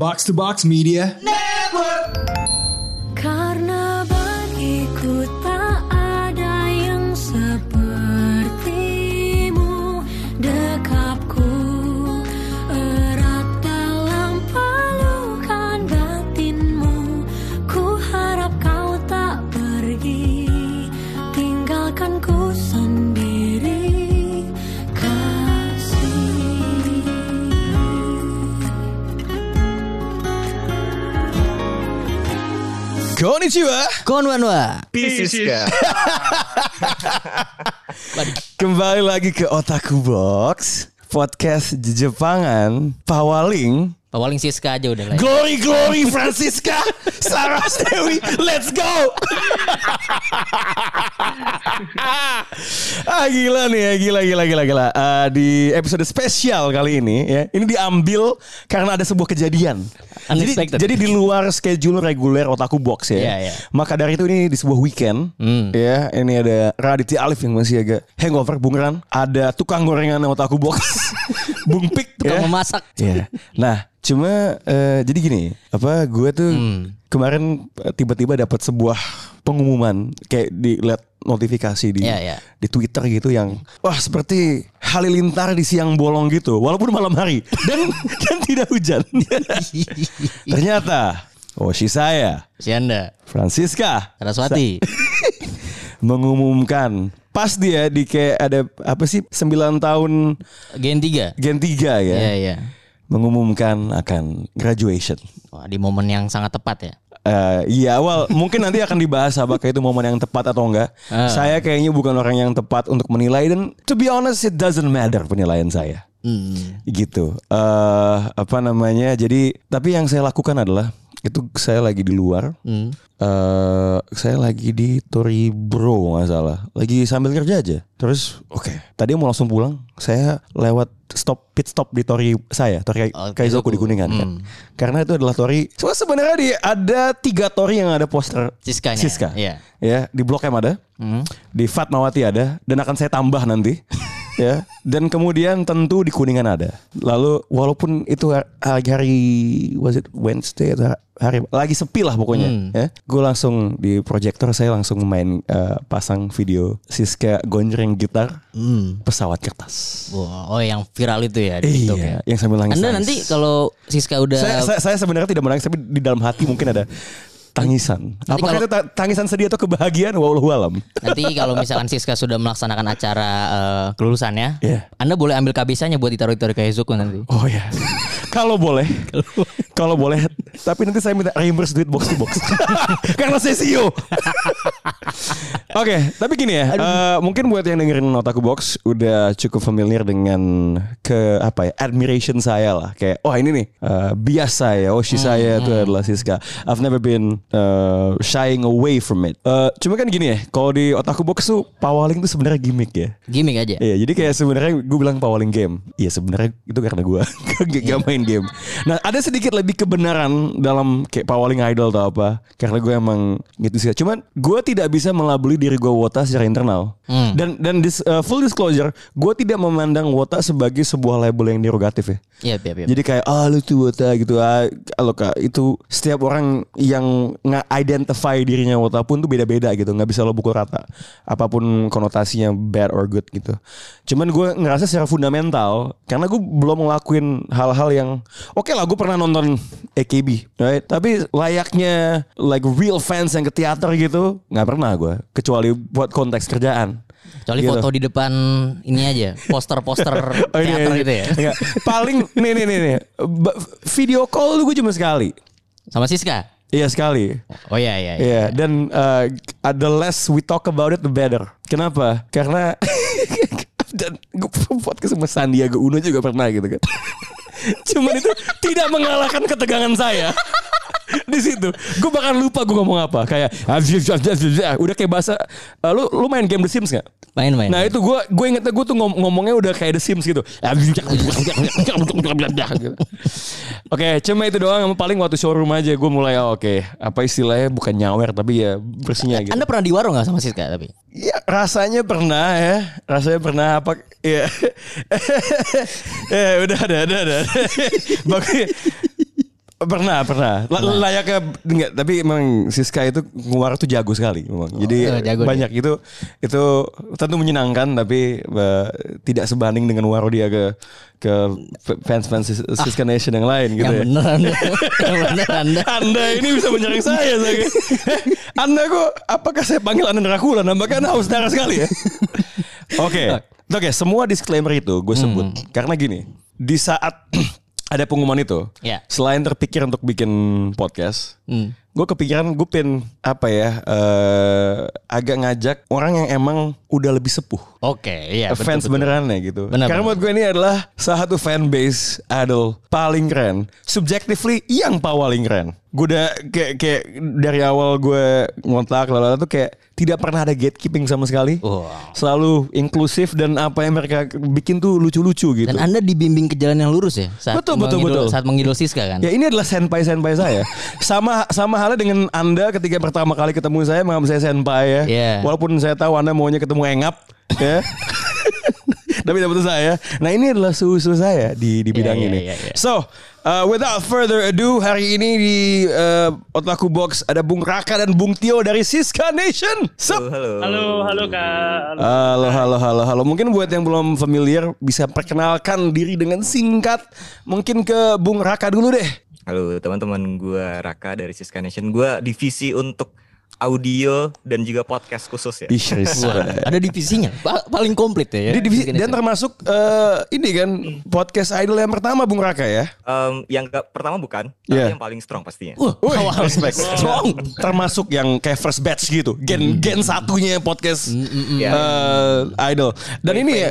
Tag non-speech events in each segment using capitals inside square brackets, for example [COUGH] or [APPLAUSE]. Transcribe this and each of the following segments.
Box to Box Media. Karena bagiku Konnichiwa. Konbanwa. Pisiska. [LAUGHS] Kembali lagi ke Otaku Box. Podcast Jepangan Pawaling Pawaling Siska aja udah lah. ya. Glory Glory Francisca Sarah Dewi Let's go ah gila nih ya gila gila gila gila Eh, di episode spesial kali ini ya ini diambil karena ada sebuah kejadian jadi, Unexpected. jadi di luar schedule reguler otaku box ya Iya, iya. maka dari itu ini di sebuah weekend Hmm. ya ini ada Raditya Alif yang masih agak hangover Bung Ran ada tukang gorengan otaku box [LAUGHS] Bung Pik Tukang ya. memasak. Iya. Nah, cuma eh, jadi gini, apa gue tuh Hmm. kemarin eh, tiba-tiba dapat sebuah pengumuman kayak dilihat notifikasi di Iya, iya. di Twitter gitu yang wah seperti halilintar di siang bolong gitu, walaupun malam hari dan [LAUGHS] dan tidak hujan. [LAUGHS] Ternyata oh si saya Si Anda. Francisca Saraswati. [LAUGHS] mengumumkan pas dia di kayak ada apa sih 9 tahun Gen 3. Gen 3 ya. Iya, iya. Mengumumkan akan graduation. Wah, di momen yang sangat tepat ya. Eh, iya awal mungkin nanti akan dibahas apakah itu momen yang tepat atau enggak. Ah. Saya kayaknya bukan orang yang tepat untuk menilai dan to be honest it doesn't matter penilaian saya. Hmm. Gitu. eh apa namanya? Jadi tapi yang saya lakukan adalah itu saya lagi di luar. Hmm. eh saya lagi di Tori Bro nggak salah. Lagi sambil kerja aja. Terus oke. Tadi mau langsung pulang. Saya lewat stop pit stop di Tori saya, Tori Oh, Kaizoku di Kuningan kan. Hmm. Karena itu adalah Tori. So, sebenarnya di ada tiga Tori yang ada poster Siskanya. Siska. Iya. Ya, di Blok M ada, Hmm. di Fatmawati ada, dan akan saya tambah nanti. [LAUGHS] ya, dan kemudian tentu di Kuningan ada. Lalu walaupun itu hari, hari was it Wednesday atau hari lagi sepi lah pokoknya, Hmm. ya. Gue langsung di proyektor saya langsung main eh, pasang video Siska gonjreng gitar Hmm. pesawat kertas. Wah, oh yang viral itu ya di TikTok ya. Iya, yang sambil nangis. Anda nanti kalau Siska udah saya, saya, saya sebenarnya tidak menangis tapi di dalam hati mungkin ada tangisan. Apakah kalau- itu ta- tangisan sedih atau kebahagiaan? Wallahu alam. nanti kalau misalkan Siska sudah melaksanakan acara eh, kelulusannya, Iya. Anda boleh ambil kabisanya buat ditaruh-taruh ke Heizuku nanti. Oh ya. Kalau boleh. Kalau boleh. Tapi nanti saya minta reimburse duit box to box. [LAUGHS] Karena saya CEO. Oke, tapi gini ya. eh, mungkin buat yang dengerin Otaku Box udah cukup familiar dengan ke apa ya admiration saya lah. Kayak oh ini nih eh, bias saya, oh si saya itu adalah Siska. I've never been eh, shying away from it. Eh, cuma kan gini ya. Kalau di Otaku Box tuh pawaling tuh sebenarnya gimmick ya. Gimik aja. Iya, jadi kayak sebenarnya gue bilang pawaling game. Iya sebenarnya itu karena gue [LAUGHS] gak, gak main game. Nah ada sedikit lebih kebenaran dalam kayak pawaling idol atau apa. Karena gue emang gitu sih. Cuman gue tidak bisa melabeli diri gue Wota secara internal. Hmm. Dan dan dis- uh, full disclosure, gue tidak memandang Wota sebagai sebuah label yang derogatif ya. Iya, iya, iya. Jadi kayak ah lu tuh Wota gitu ah kalau kak itu setiap orang yang nggak identify dirinya Wota pun tuh beda-beda gitu nggak bisa lo pukul rata apa pun konotasinya bad or good gitu. Cuman gue ngerasa secara fundamental karena gue belum ngelakuin hal-hal yang oke lah gue pernah nonton AKB, right? Tapi layaknya like real fans yang ke teater gitu nggak pernah gue kecuali buat konteks kerjaan. Kecuali Gitu. foto di depan ini aja, poster-poster [LAUGHS] Oh, ini- teater ini- gitu ya. Enggak. Paling nih nih nih nih. Video call tuh gue cuma sekali. Sama Siska. Iya sekali. Oh iya iya. iya. Iya dan uh, the less we talk about it the better. Kenapa? Karena [LAUGHS] dan gue podcast sama Sandiaga Uno juga pernah gitu kan. [LAUGHS] Cuman itu tidak mengalahkan ketegangan saya. Di situ, gue bahkan lupa gue ngomong apa. Kayak udah kayak bahasa. uh, lu lu main game The Sims gak? Main-main. Nah itu gue gue ingetnya gue tuh ngom- ngomongnya udah kayak The Sims gitu. [LAUGHS] Oke, cuma itu doang. Yang Paling waktu showroom aja gue mulai oh, oke apa istilahnya bukan nyawer tapi ya bersihnya gitu. Anda pernah di warung gak sama Siska tapi? Ya rasanya pernah ya, rasanya pernah apa? Ya, ya [LAUGHS] udah ada ada ada. Pernah, pernah. La- Layaknya enggak, tapi memang Siska itu nguar tuh jago sekali memang. Jadi Oh, jago banyak itu itu tentu menyenangkan tapi eh, tidak sebanding dengan waro dia ke ke fans-fans Sis- Siska Nation yang lain gitu Yang ya. bener Anda. Yang bener Anda. [LAUGHS] Anda ini bisa menyerang saya, saya. Eh, Anda kok apakah saya panggil Anda Dracula? Nampaknya Anda haus darah sekali ya. [LAUGHS] Oke. Oke, semua disclaimer itu gue sebut karena gini, di saat ada pengumuman itu, Ya. selain terpikir untuk bikin podcast, Hmm. Gue kepikiran gue pengen apa ya eh, agak ngajak orang yang emang udah lebih sepuh Oke, iya betul, fans betul. beneran ya gitu. Benar, Karena benar. menurut gue ini adalah salah satu fanbase idol paling keren. Subjectively yang paling keren. Gue udah kayak kayak dari awal gue ngontak lalu tuh kayak tidak pernah ada gatekeeping sama sekali. Wow. Selalu inklusif dan apa yang mereka bikin tuh lucu-lucu gitu. Dan Anda dibimbing ke jalan yang lurus ya saat Betul, betul, betul. saat mengidol Siska kan. Ya ini adalah senpai senpai saya. [LAUGHS] sama sama halnya dengan anda ketika pertama kali ketemu saya menganggap saya senpai ya. Iya. Walaupun saya tahu anda maunya ketemu engap ya. [LAUGHS] Tapi dapat saya. Nah ini adalah susu saya di di bidang Iya, ini. iya, iya. So uh, without further ado hari ini di uh, Otaku Box ada Bung Raka dan Bung Tio dari Siska Nation. Sup? Halo. Halo, halo Kak. Halo. Halo, halo, halo, halo. Mungkin buat yang belum familiar bisa perkenalkan diri dengan singkat. Mungkin ke Bung Raka dulu deh. Halo teman-teman, gua Raka dari Siska Nation. Gua divisi untuk audio dan juga podcast khusus ya. Ih, ada divisinya. Pa- paling komplit ya. Dia divisi, dan termasuk eh, ini kan podcast idol yang pertama Bung Raka ya. Em, yang gak, pertama bukan, tapi Iya. yang paling strong pastinya. Wah, awal. [LAUGHS] respect. Strong. Termasuk yang kayak first batch gitu. Gen gen satunya podcast Iya. eh, idol. Dan Fan- ini ya.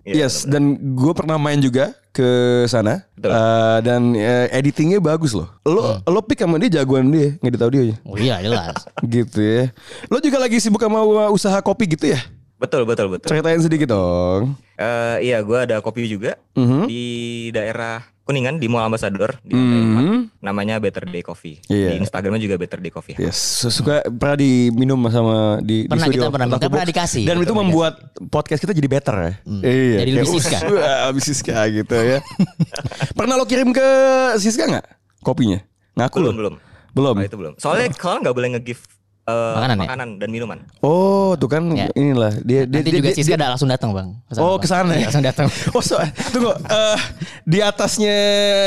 Iya, Yes, dan gue pernah main juga ke sana. Betul. Eh, dan eh, editingnya bagus loh. Lo lo pick sama dia jagoan dia ngedit audionya. Oh iya jelas. [LAUGHS] Gitu ya. Lo juga lagi sibuk sama usaha kopi gitu ya? Betul, betul, betul. Ceritain sedikit dong. Eh, iya, gua ada kopi juga Mhm. di daerah Kuningan di Mall Ambassador di. Mhm. Namanya Better Day Coffee. Iya. Di Instagramnya juga Better Day Coffee. Yes, suka pernah diminum sama di, di Pernah, studio. kita pernah, kita pernah dikasih. Dan itu membuat podcast kita jadi better ya. Iya. Jadi lebih Siska. [LAUGHS] Lebih Siska gitu ya. [LAUGHS] pernah lo kirim ke Siska nggak kopinya? Ngaku Belum, lo? belum. Belum. Oh, itu belum. Soalnya kalau nggak boleh nge-give eh, Makanan ya? makanan dan minuman. Oh, tuh kan Ya. inilah dia dia Nanti dia, juga dia- Siska dia- ada langsung datang bang. Ke sana, Oh, Bang. ke sana ya? Langsung datang. [LAUGHS] Oh, so, tunggu. eh, di atasnya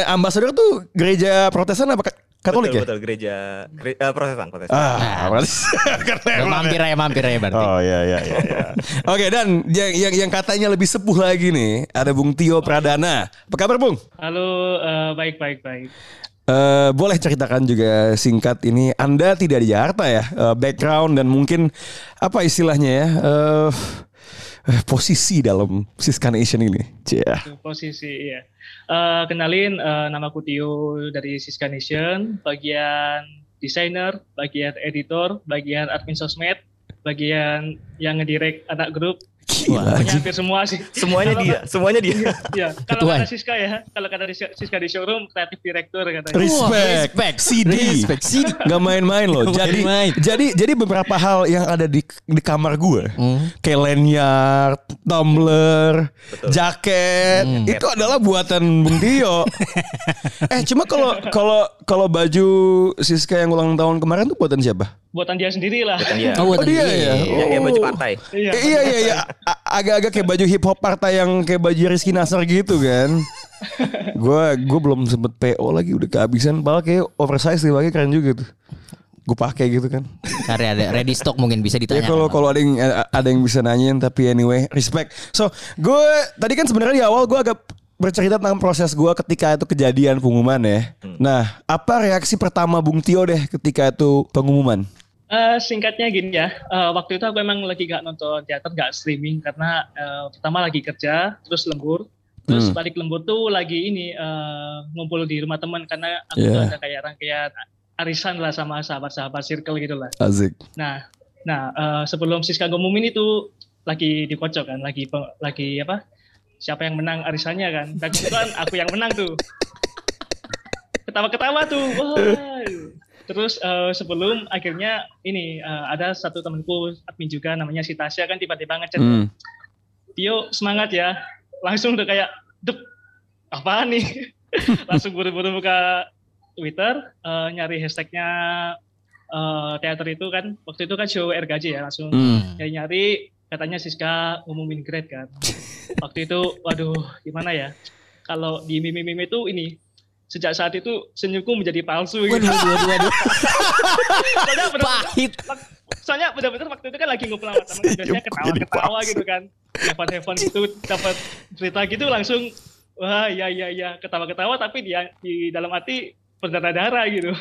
ambasador tuh gereja Protestan apa Ka- Katolik betul, ya? betul gereja gere- eh, Protestan, Protestan. Ah, [LAUGHS] keren Ya, mampir aja, mampir aja berarti. Oh iya iya iya. iya. [LAUGHS] Oke dan yang, yang yang katanya lebih sepuh lagi nih ada Bung Tio Pradana. Apa kabar Bung? Halo, eh, baik, baik, baik. Eh, boleh ceritakan juga singkat ini Anda tidak di Jakarta ya Eh, background dan mungkin apa istilahnya ya eh, posisi dalam Siska Nation ini. Cia. Posisi, iya. Eh, kenalin, eh, nama aku Tio dari Siska Nation, bagian desainer, bagian editor, bagian admin sosmed, bagian yang ngedirect anak grup. Gila anjing. hampir semua sih. Semuanya dia, semuanya dia. Iya, kalau kata Siska ya, kalau kata Siska- Siska di showroom, kreatif director katanya. Respect, respect. CD, Respect, CD. Gak main-main loh. Nggak jadi, main-main. jadi, jadi beberapa hal yang ada di di kamar gue, Hmm. kayak lanyard, tumbler, jaket, Hmm. itu adalah buatan Bung Tio. [LAUGHS] eh, cuma kalau kalau kalau baju Siska yang ulang tahun kemarin tuh buatan siapa? Buatan dia sendiri lah. Bukan dia. Oh, buatan dia dia, ya. iya, Iya, kayak baju partai. Iya. Eh, iya iya iya agak-agak kayak baju hip hop partai yang kayak baju Rizky Nasar gitu kan. Gue gue belum sempet PO lagi udah kehabisan. Padahal kayak oversize pakai keren juga tuh. Gue pakai gitu kan. Cari ada ready stock mungkin bisa Ya ditanya. kalau kalau ada yang ada yang bisa nanyain tapi anyway respect. So gue tadi kan sebenarnya di awal gue agak bercerita tentang proses gue ketika itu kejadian pengumuman ya. Nah apa reaksi pertama Bung Tio deh ketika itu pengumuman? Eh, singkatnya gini ya, eh, waktu itu aku emang lagi gak nonton teater, gak streaming karena eh, pertama lagi kerja, terus lembur, terus Hmm. balik lembur tuh lagi ini eh, ngumpul di rumah teman karena aku tuh Yeah. ada kayak rangkaian arisan lah sama sahabat-sahabat circle gitu lah. Asik. Nah, nah eh, sebelum Siska ngumumin itu lagi dikocok kan, lagi lagi apa? Siapa yang menang arisannya kan? Dan kebetulan aku yang menang tuh. Ketawa-ketawa tuh. Wah. Terus eh, sebelum akhirnya ini eh, ada satu temanku admin juga namanya si Tasya kan tiba-tiba ngechat, Hmm. Tio semangat ya. Langsung udah kayak, dep, apaan nih? [LAUGHS] Langsung buru-buru buka Twitter eh, nyari hashtagnya eh, teater itu kan waktu itu kan show RKJ ya langsung Hmm. nyari nyari katanya Siska ngumumin grade kan [LAUGHS] waktu itu waduh gimana ya kalau di meme-meme itu ini sejak saat itu senyumku menjadi palsu gitu. Waduh, waduh, waduh. Soalnya bener-bener- Pahit. soalnya benar-benar waktu itu kan lagi ngumpul sama teman biasanya ketawa-ketawa gitu kan heaven heaven gitu dapat cerita gitu langsung wah iya iya iya ketawa-ketawa tapi di di dalam hati berdarah-darah gitu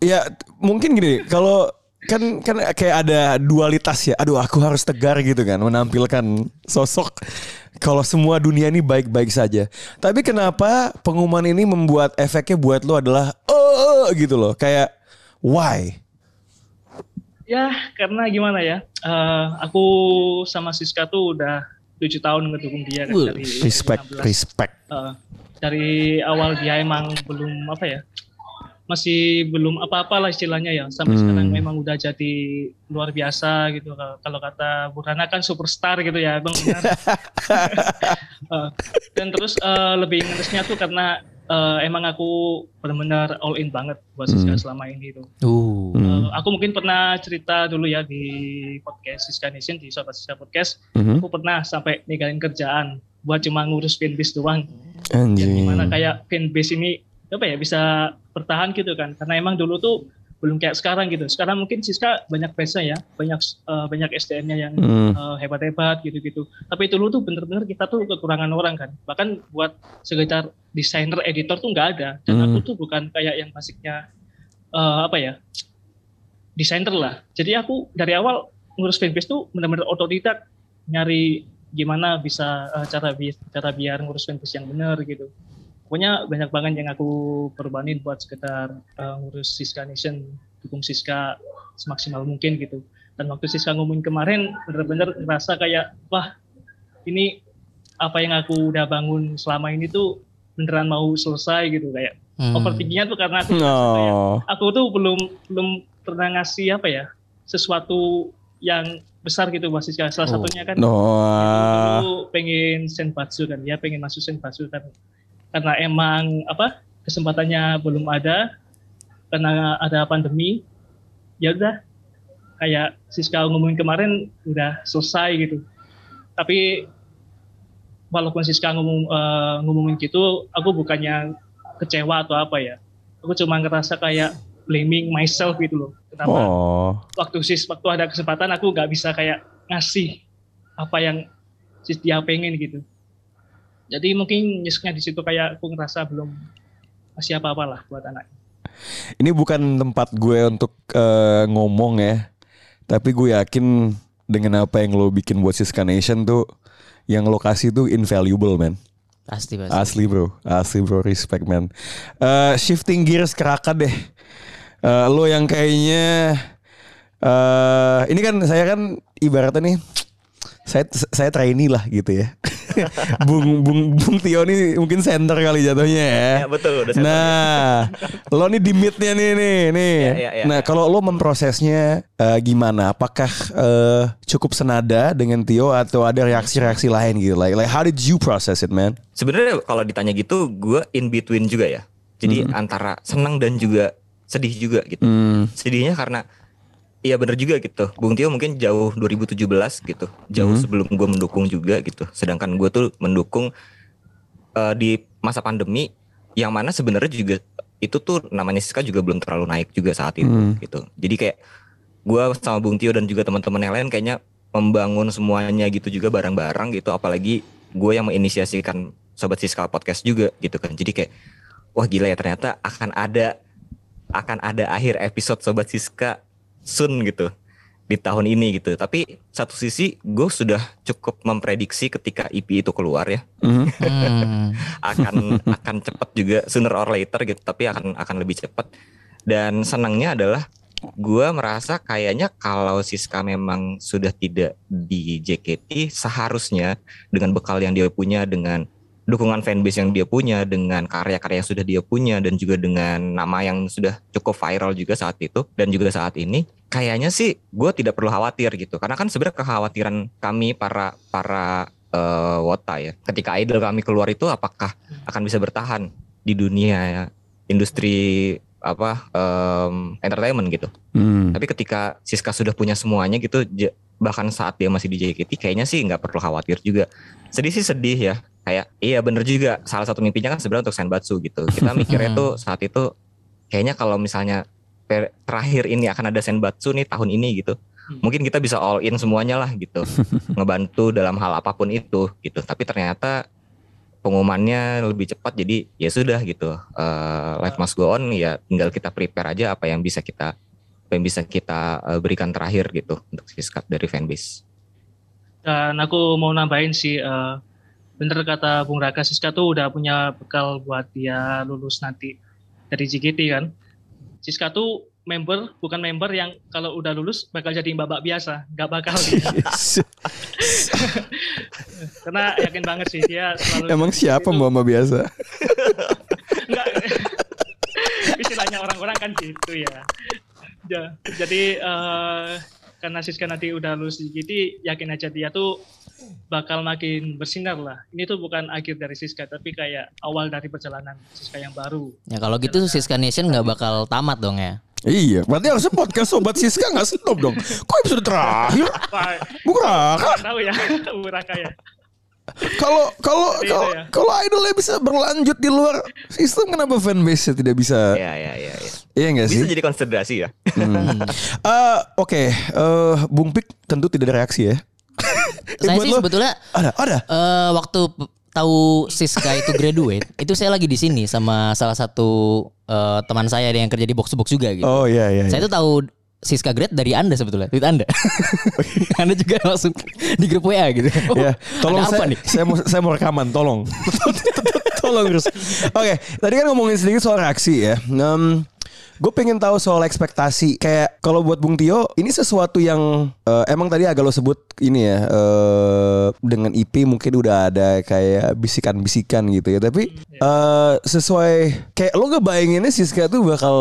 Ya mungkin gini, kalau kan kan kayak ada dualitas ya. Aduh, aku harus tegar gitu kan, menampilkan sosok kalau semua dunia ini baik-baik saja. Tapi kenapa pengumuman ini membuat efeknya buat lo adalah oh gitu loh, kayak why? ya karena gimana ya eh, aku sama Siska tuh udah tujuh tahun ngedukung dia kan dari Respect, 2016. respect. Eh, dari awal dia emang belum apa ya masih belum apa-apa lah istilahnya ya sampai Hmm. sekarang memang udah jadi luar biasa gitu kalau kata Burhana kan superstar gitu ya bang benar [LAUGHS] Eh, dan terus eh, lebih ngeresnya tuh karena eh, emang aku benar-benar all in banget buat Siska Hmm. selama ini tuh Uh. Hmm. Eh, aku mungkin pernah cerita dulu ya di podcast Siska Nation di Sobat Siska Podcast Mhm. aku pernah sampai ninggalin kerjaan buat cuma ngurus fanbase doang Anjing. yang di mana kayak fanbase ini apa ya bisa bertahan gitu kan. Karena emang dulu tuh belum kayak sekarang gitu. Sekarang mungkin Siska banyak fansnya ya banyak eh, banyak SDM-nya yang Hmm. eh, hebat-hebat gitu-gitu. Tapi dulu tuh bener-bener kita tuh kekurangan orang kan. Bahkan buat sekitar desainer editor tuh nggak ada. Dan Hmm. aku tuh bukan kayak yang basicnya eh, apa ya desainer lah. Jadi aku dari awal ngurus fanbase tuh bener-bener otodidak nyari gimana bisa eh, cara bi cara biar ngurus fanbase yang benar gitu pokoknya banyak banget yang aku korbanin buat sekedar eh, ngurus Siska Nation dukung Siska semaksimal mungkin gitu dan waktu Siska ngomongin kemarin bener-bener ngerasa kayak wah ini apa yang aku udah bangun selama ini tuh beneran mau selesai gitu kayak Hmm. overthinkingnya tuh karena aku kayak Oh. aku tuh belum belum pernah ngasih apa ya sesuatu yang besar gitu buat Siska salah Oh. satunya kan No. dulu pengen senbatsu kan dia pengen masuk senbatsu kan karena emang apa kesempatannya belum ada karena ada pandemi ya udah kayak Siska ngomongin kemarin udah selesai gitu. Tapi walaupun Siska ngomong eh, ngomongin gitu aku bukannya kecewa atau apa ya. Aku cuma ngerasa kayak blaming myself gitu loh. Kenapa? Oh. waktu sis waktu ada kesempatan aku nggak bisa kayak ngasih apa yang sis dia pengen gitu jadi mungkin nyeseknya di situ kayak aku ngerasa belum masih apa apa lah buat anak Ini bukan tempat gue untuk eh, ngomong ya. Tapi gue yakin dengan apa yang lo bikin buat Siska Nation tuh yang lokasi tuh invaluable man. Pasti pasti. Asli bro, asli bro, respect man. Eh, shifting gears ke Raka deh. Eh, lo yang kayaknya eh ini kan saya kan ibaratnya nih saya saya trainee lah gitu ya. [LAUGHS] Bung Bung Bung Tio nih mungkin center kali jatuhnya ya. Ya betul udah Nah, lo nih di midnya nih nih nih. Ya, ya, ya. Nah, kalau lo memprosesnya eh, gimana? Apakah eh, cukup senada dengan Tio atau ada reaksi-reaksi lain gitu? Like, like how did you process it, man? Sebenarnya kalau ditanya gitu, gue in between juga ya. Jadi antara senang dan juga sedih juga gitu. Hmm. Sedihnya karena Iya bener juga gitu. Bung Tio mungkin jauh 2017 gitu. Jauh Hmm. sebelum gue mendukung juga gitu. Sedangkan gue tuh mendukung eh, di masa pandemi yang mana sebenarnya juga itu tuh namanya Siska juga belum terlalu naik juga saat itu Hmm. gitu. Jadi kayak gue sama Bung Tio dan juga teman-teman yang lain kayaknya membangun semuanya gitu juga bareng-bareng gitu. Apalagi gue yang menginisiasikan Sobat Siska podcast juga gitu kan. Jadi kayak wah gila ya ternyata akan ada akan ada akhir episode Sobat Siska soon gitu di tahun ini gitu. Tapi satu sisi gue sudah cukup memprediksi ketika EP itu keluar ya. Hmm. [LAUGHS] akan akan cepat juga sooner or later gitu. Tapi akan akan lebih cepat. Dan senangnya adalah gue merasa kayaknya kalau Siska memang sudah tidak di JKT seharusnya dengan bekal yang dia punya dengan dukungan fanbase yang dia punya dengan karya-karya yang sudah dia punya dan juga dengan nama yang sudah cukup viral juga saat itu dan juga saat ini kayaknya sih gue tidak perlu khawatir gitu karena kan sebenarnya kekhawatiran kami para para eh, wota ya ketika idol kami keluar itu apakah akan bisa bertahan di dunia industri apa em, entertainment gitu. Hmm. Tapi ketika Siska sudah punya semuanya gitu, bahkan saat dia masih di JKT, kayaknya sih nggak perlu khawatir juga. Sedih sih sedih ya, kayak iya bener juga. Salah satu mimpinya kan sebenarnya untuk Senbatsu gitu. Kita [LAUGHS] mikirnya tuh saat itu, kayaknya kalau misalnya terakhir ini akan ada Senbatsu nih tahun ini gitu, Hmm. mungkin kita bisa all in semuanya lah gitu, [LAUGHS] ngebantu dalam hal apa pun itu gitu. Tapi ternyata pengumumannya lebih cepat jadi ya sudah gitu Eh, life must go on ya tinggal kita prepare aja apa yang bisa kita apa yang bisa kita eh, berikan terakhir gitu untuk Siska dari fanbase Dan aku mau nambahin sih, eh, bener kata Bung Raka, Siska tuh udah punya bekal buat dia lulus nanti dari JKT kan. Siska tuh member, bukan member yang kalau udah lulus bakal jadi babak biasa, nggak bakal dia. [LAUGHS] Karena yakin banget sih dia selalu Emang siapa mbak mbak biasa? Enggak. [LAUGHS] Istilahnya orang-orang kan gitu ya. Ja- Jadi eh, karena Siska nanti udah lulus di JKT, yakin aja dia tuh bakal makin bersinar lah. Ini tuh bukan akhir dari Siska, tapi kayak awal dari perjalanan Siska yang baru. Ya kalau gitu Siska Nation nggak bakal tamat dong ya. Iya, berarti harusnya podcast Sobat Siska nggak stop dong. Kok episode terakhir? Wah, Bung Raka, nggak tahu ya, [LAUGHS] Uraka ya. kalau kalau itu kalau ya. kalau idolnya bisa berlanjut di luar sistem, kenapa fanbase tidak bisa? ya ya ya, ya. Iya nggak sih? bisa jadi konsiderasi ya Hmm. [LAUGHS] Eh, Oke, eh, Bung Pik tentu tidak ada reaksi ya. Saya sih lo- sebetulnya ada, ada. eh, waktu tahu Siska itu graduate, [LAUGHS] itu saya lagi di sini sama salah satu eh, teman saya yang kerja di box box juga gitu. Oh iya iya. Saya iya. tuh tahu Siska grad dari Anda sebetulnya, tweet Anda. [LAUGHS] anda juga langsung di grup WA gitu. [LAUGHS] Oh, ya, tolong saya, apa nih? saya mau saya mau rekaman, tolong. tolong terus. Oke, tadi kan ngomongin sedikit soal reaksi ya. Gue pengen tahu soal ekspektasi. Kayak kalau buat Bung Tio, ini sesuatu yang eh, emang tadi agak lo sebut ini ya eh, dengan IP mungkin udah ada kayak bisikan-bisikan gitu ya. Tapi eh, sesuai kayak lo ngebayanginnya Siska tuh bakal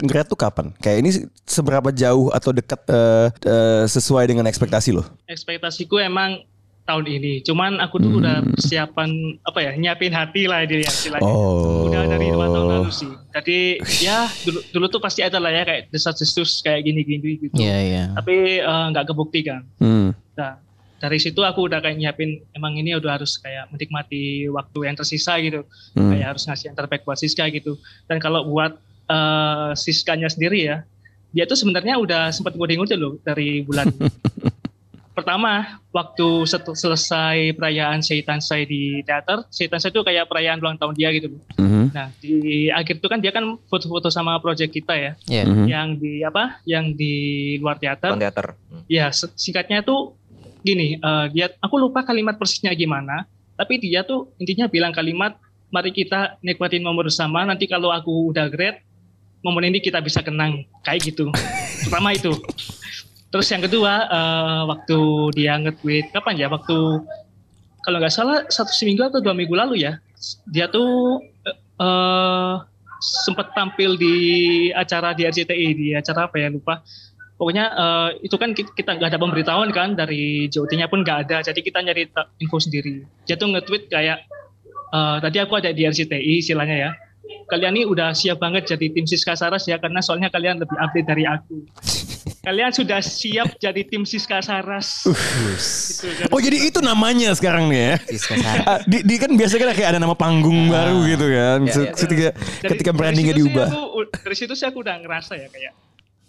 grad tuh kapan? Kayak ini seberapa jauh atau dekat eh, eh, sesuai dengan ekspektasi lo? Ekspektasiku emang tahun ini. Cuman aku tuh udah persiapan apa ya, nyiapin hati lah dia istilahnya. Oh. Udah dari dua tahun lalu sih. Jadi ya dulu, dulu tuh pasti ada lah ya kayak desas-desus kayak gini-gini gitu. Iya iya. Tapi eh, nggak kebuktikan. Hmm. Nah, dari situ aku udah kayak nyiapin emang ini udah harus kayak menikmati waktu yang tersisa gitu. Hmm. Kayak harus ngasih yang terbaik buat Siska gitu. Dan kalau buat eh, Siskanya sendiri ya, dia tuh sebenarnya udah sempat ngode-ngode loh dari bulan [LAUGHS] pertama waktu set- selesai perayaan Seitan Sai di teater, Seitan Sai itu kayak perayaan ulang tahun dia gitu. Mhm. Nah, di akhir itu kan dia kan foto-foto sama project kita ya, Iya. Mhm. yang di apa? Yang di luar teater. Nonton teater Hmm. Ya, singkatnya tuh gini, eh, dia aku lupa kalimat persisnya gimana, tapi dia tuh intinya bilang kalimat mari kita nikmatin momen bersama, nanti kalau aku udah grade, momen ini kita bisa kenang kayak gitu. [LAUGHS] Pertama itu. Terus yang kedua, eh, waktu dia nge-tweet kapan ya? Waktu kalau nggak salah satu seminggu atau dua minggu lalu ya, dia tuh eh, eh, sempat tampil di acara di RCTI di acara apa ya lupa. Pokoknya eh, itu kan ki- kita nggak ada pemberitahuan kan dari JOT-nya pun nggak ada. Jadi kita nyari info sendiri. Dia tuh nge-tweet kayak eh, tadi aku ada di RCTI istilahnya ya kalian ini udah siap banget jadi tim Siska Saras ya karena soalnya kalian lebih update dari aku kalian sudah siap jadi tim Siska Saras gitu, kan. Oh jadi itu namanya sekarang nih ya? Siska Saras. Ah, di, di kan biasanya kan kayak ada nama panggung baru gitu kan. Ya, ya. Ketika Dari- ketika brandingnya diubah. aku- dari situ sih aku udah ngerasa ya kayak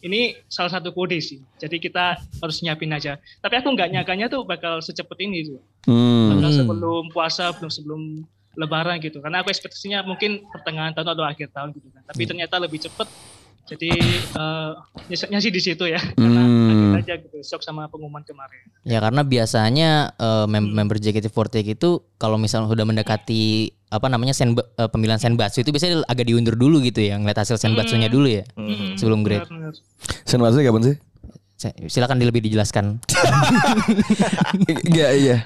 ini salah satu kode sih. Jadi kita harus nyiapin aja. Tapi aku nggak nyangkanya tuh bakal secepat ini tuh. Hmm. Bakal Hmm. sebelum puasa, belum sebelum lebaran gitu. Karena aku ekspektasinya mungkin pertengahan tahun atau akhir tahun gitu kan. Tapi ternyata lebih cepet. Jadi eh nyeseknya sih di situ ya. Karena Hmm. aja gitu. Shock sama pengumuman kemarin. Ya karena biasanya eh, mem- member JKT48 itu kalau misalnya sudah mendekati apa namanya sen eh, pemilihan senbatsu itu biasanya agak diundur dulu gitu ya, ngeliat hasil senbatsunya dulu ya Hmm. sebelum grade. Benar-benar. Sen maksudnya kapan sih? Silakan lebih dijelaskan. [LAUGHS] Iya iya.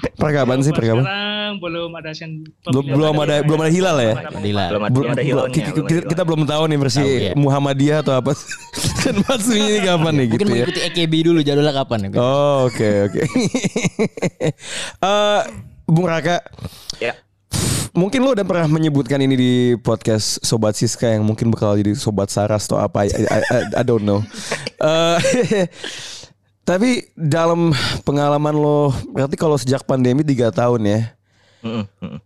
Per kapan sih? Per Buat kapan? Sekarang belum ada sen Belum belum ada belum ada hilal ya? Belum ada, hilangnya kita, belum ada kita- kita belum tahu nih versi ya. Muhammadiyah atau apa. [LAUGHS] Sen maksudnya ini kapan nih Mungkin gitu ya? mengikuti EKB dulu jadwalnya kapan ya? Oh oke oke. [LAUGHS] Eh, Bung Raka, ya mungkin lo udah pernah menyebutkan ini di podcast Sobat Siska yang mungkin bakal jadi Sobat Saras atau apa. I, I, I- I don't know. [LAUGHS] Eh, tapi dalam pengalaman lo, berarti kalau sejak pandemi tiga tahun ya. Mm-mm.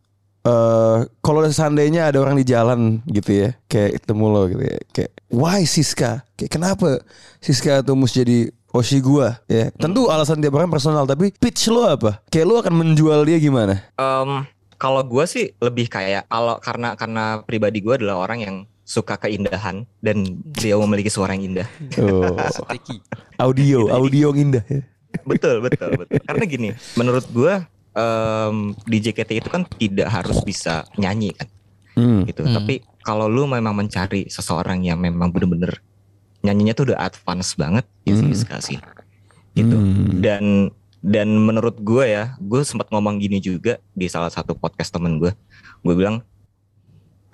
eh kalau seandainya ada orang di jalan gitu ya, kayak ketemu lo gitu ya, kayak why Siska? Kayak kenapa Siska tuh mesti jadi Oshi gua ya. Tentu alasan tiap orang personal tapi pitch lo apa? Kayak lo akan menjual dia gimana? Em, kalau gue sih lebih kayak kalau karena karena pribadi gue adalah orang yang suka keindahan dan dia memiliki suara yang indah. [LAUGHS] Oh, audio, audio yang indah ya. betul betul betul. Karena gini, menurut gue em, di JKT itu kan tidak harus bisa nyanyi kan, Hmm. gitu. Hmm. Tapi kalau lu memang mencari seseorang yang memang bener-bener nyanyinya tuh udah advance banget, ya Hmm. Siska sih, gitu. Hmm. Dan dan menurut gue ya, gue sempat ngomong gini juga di salah satu podcast temen gue. Gue bilang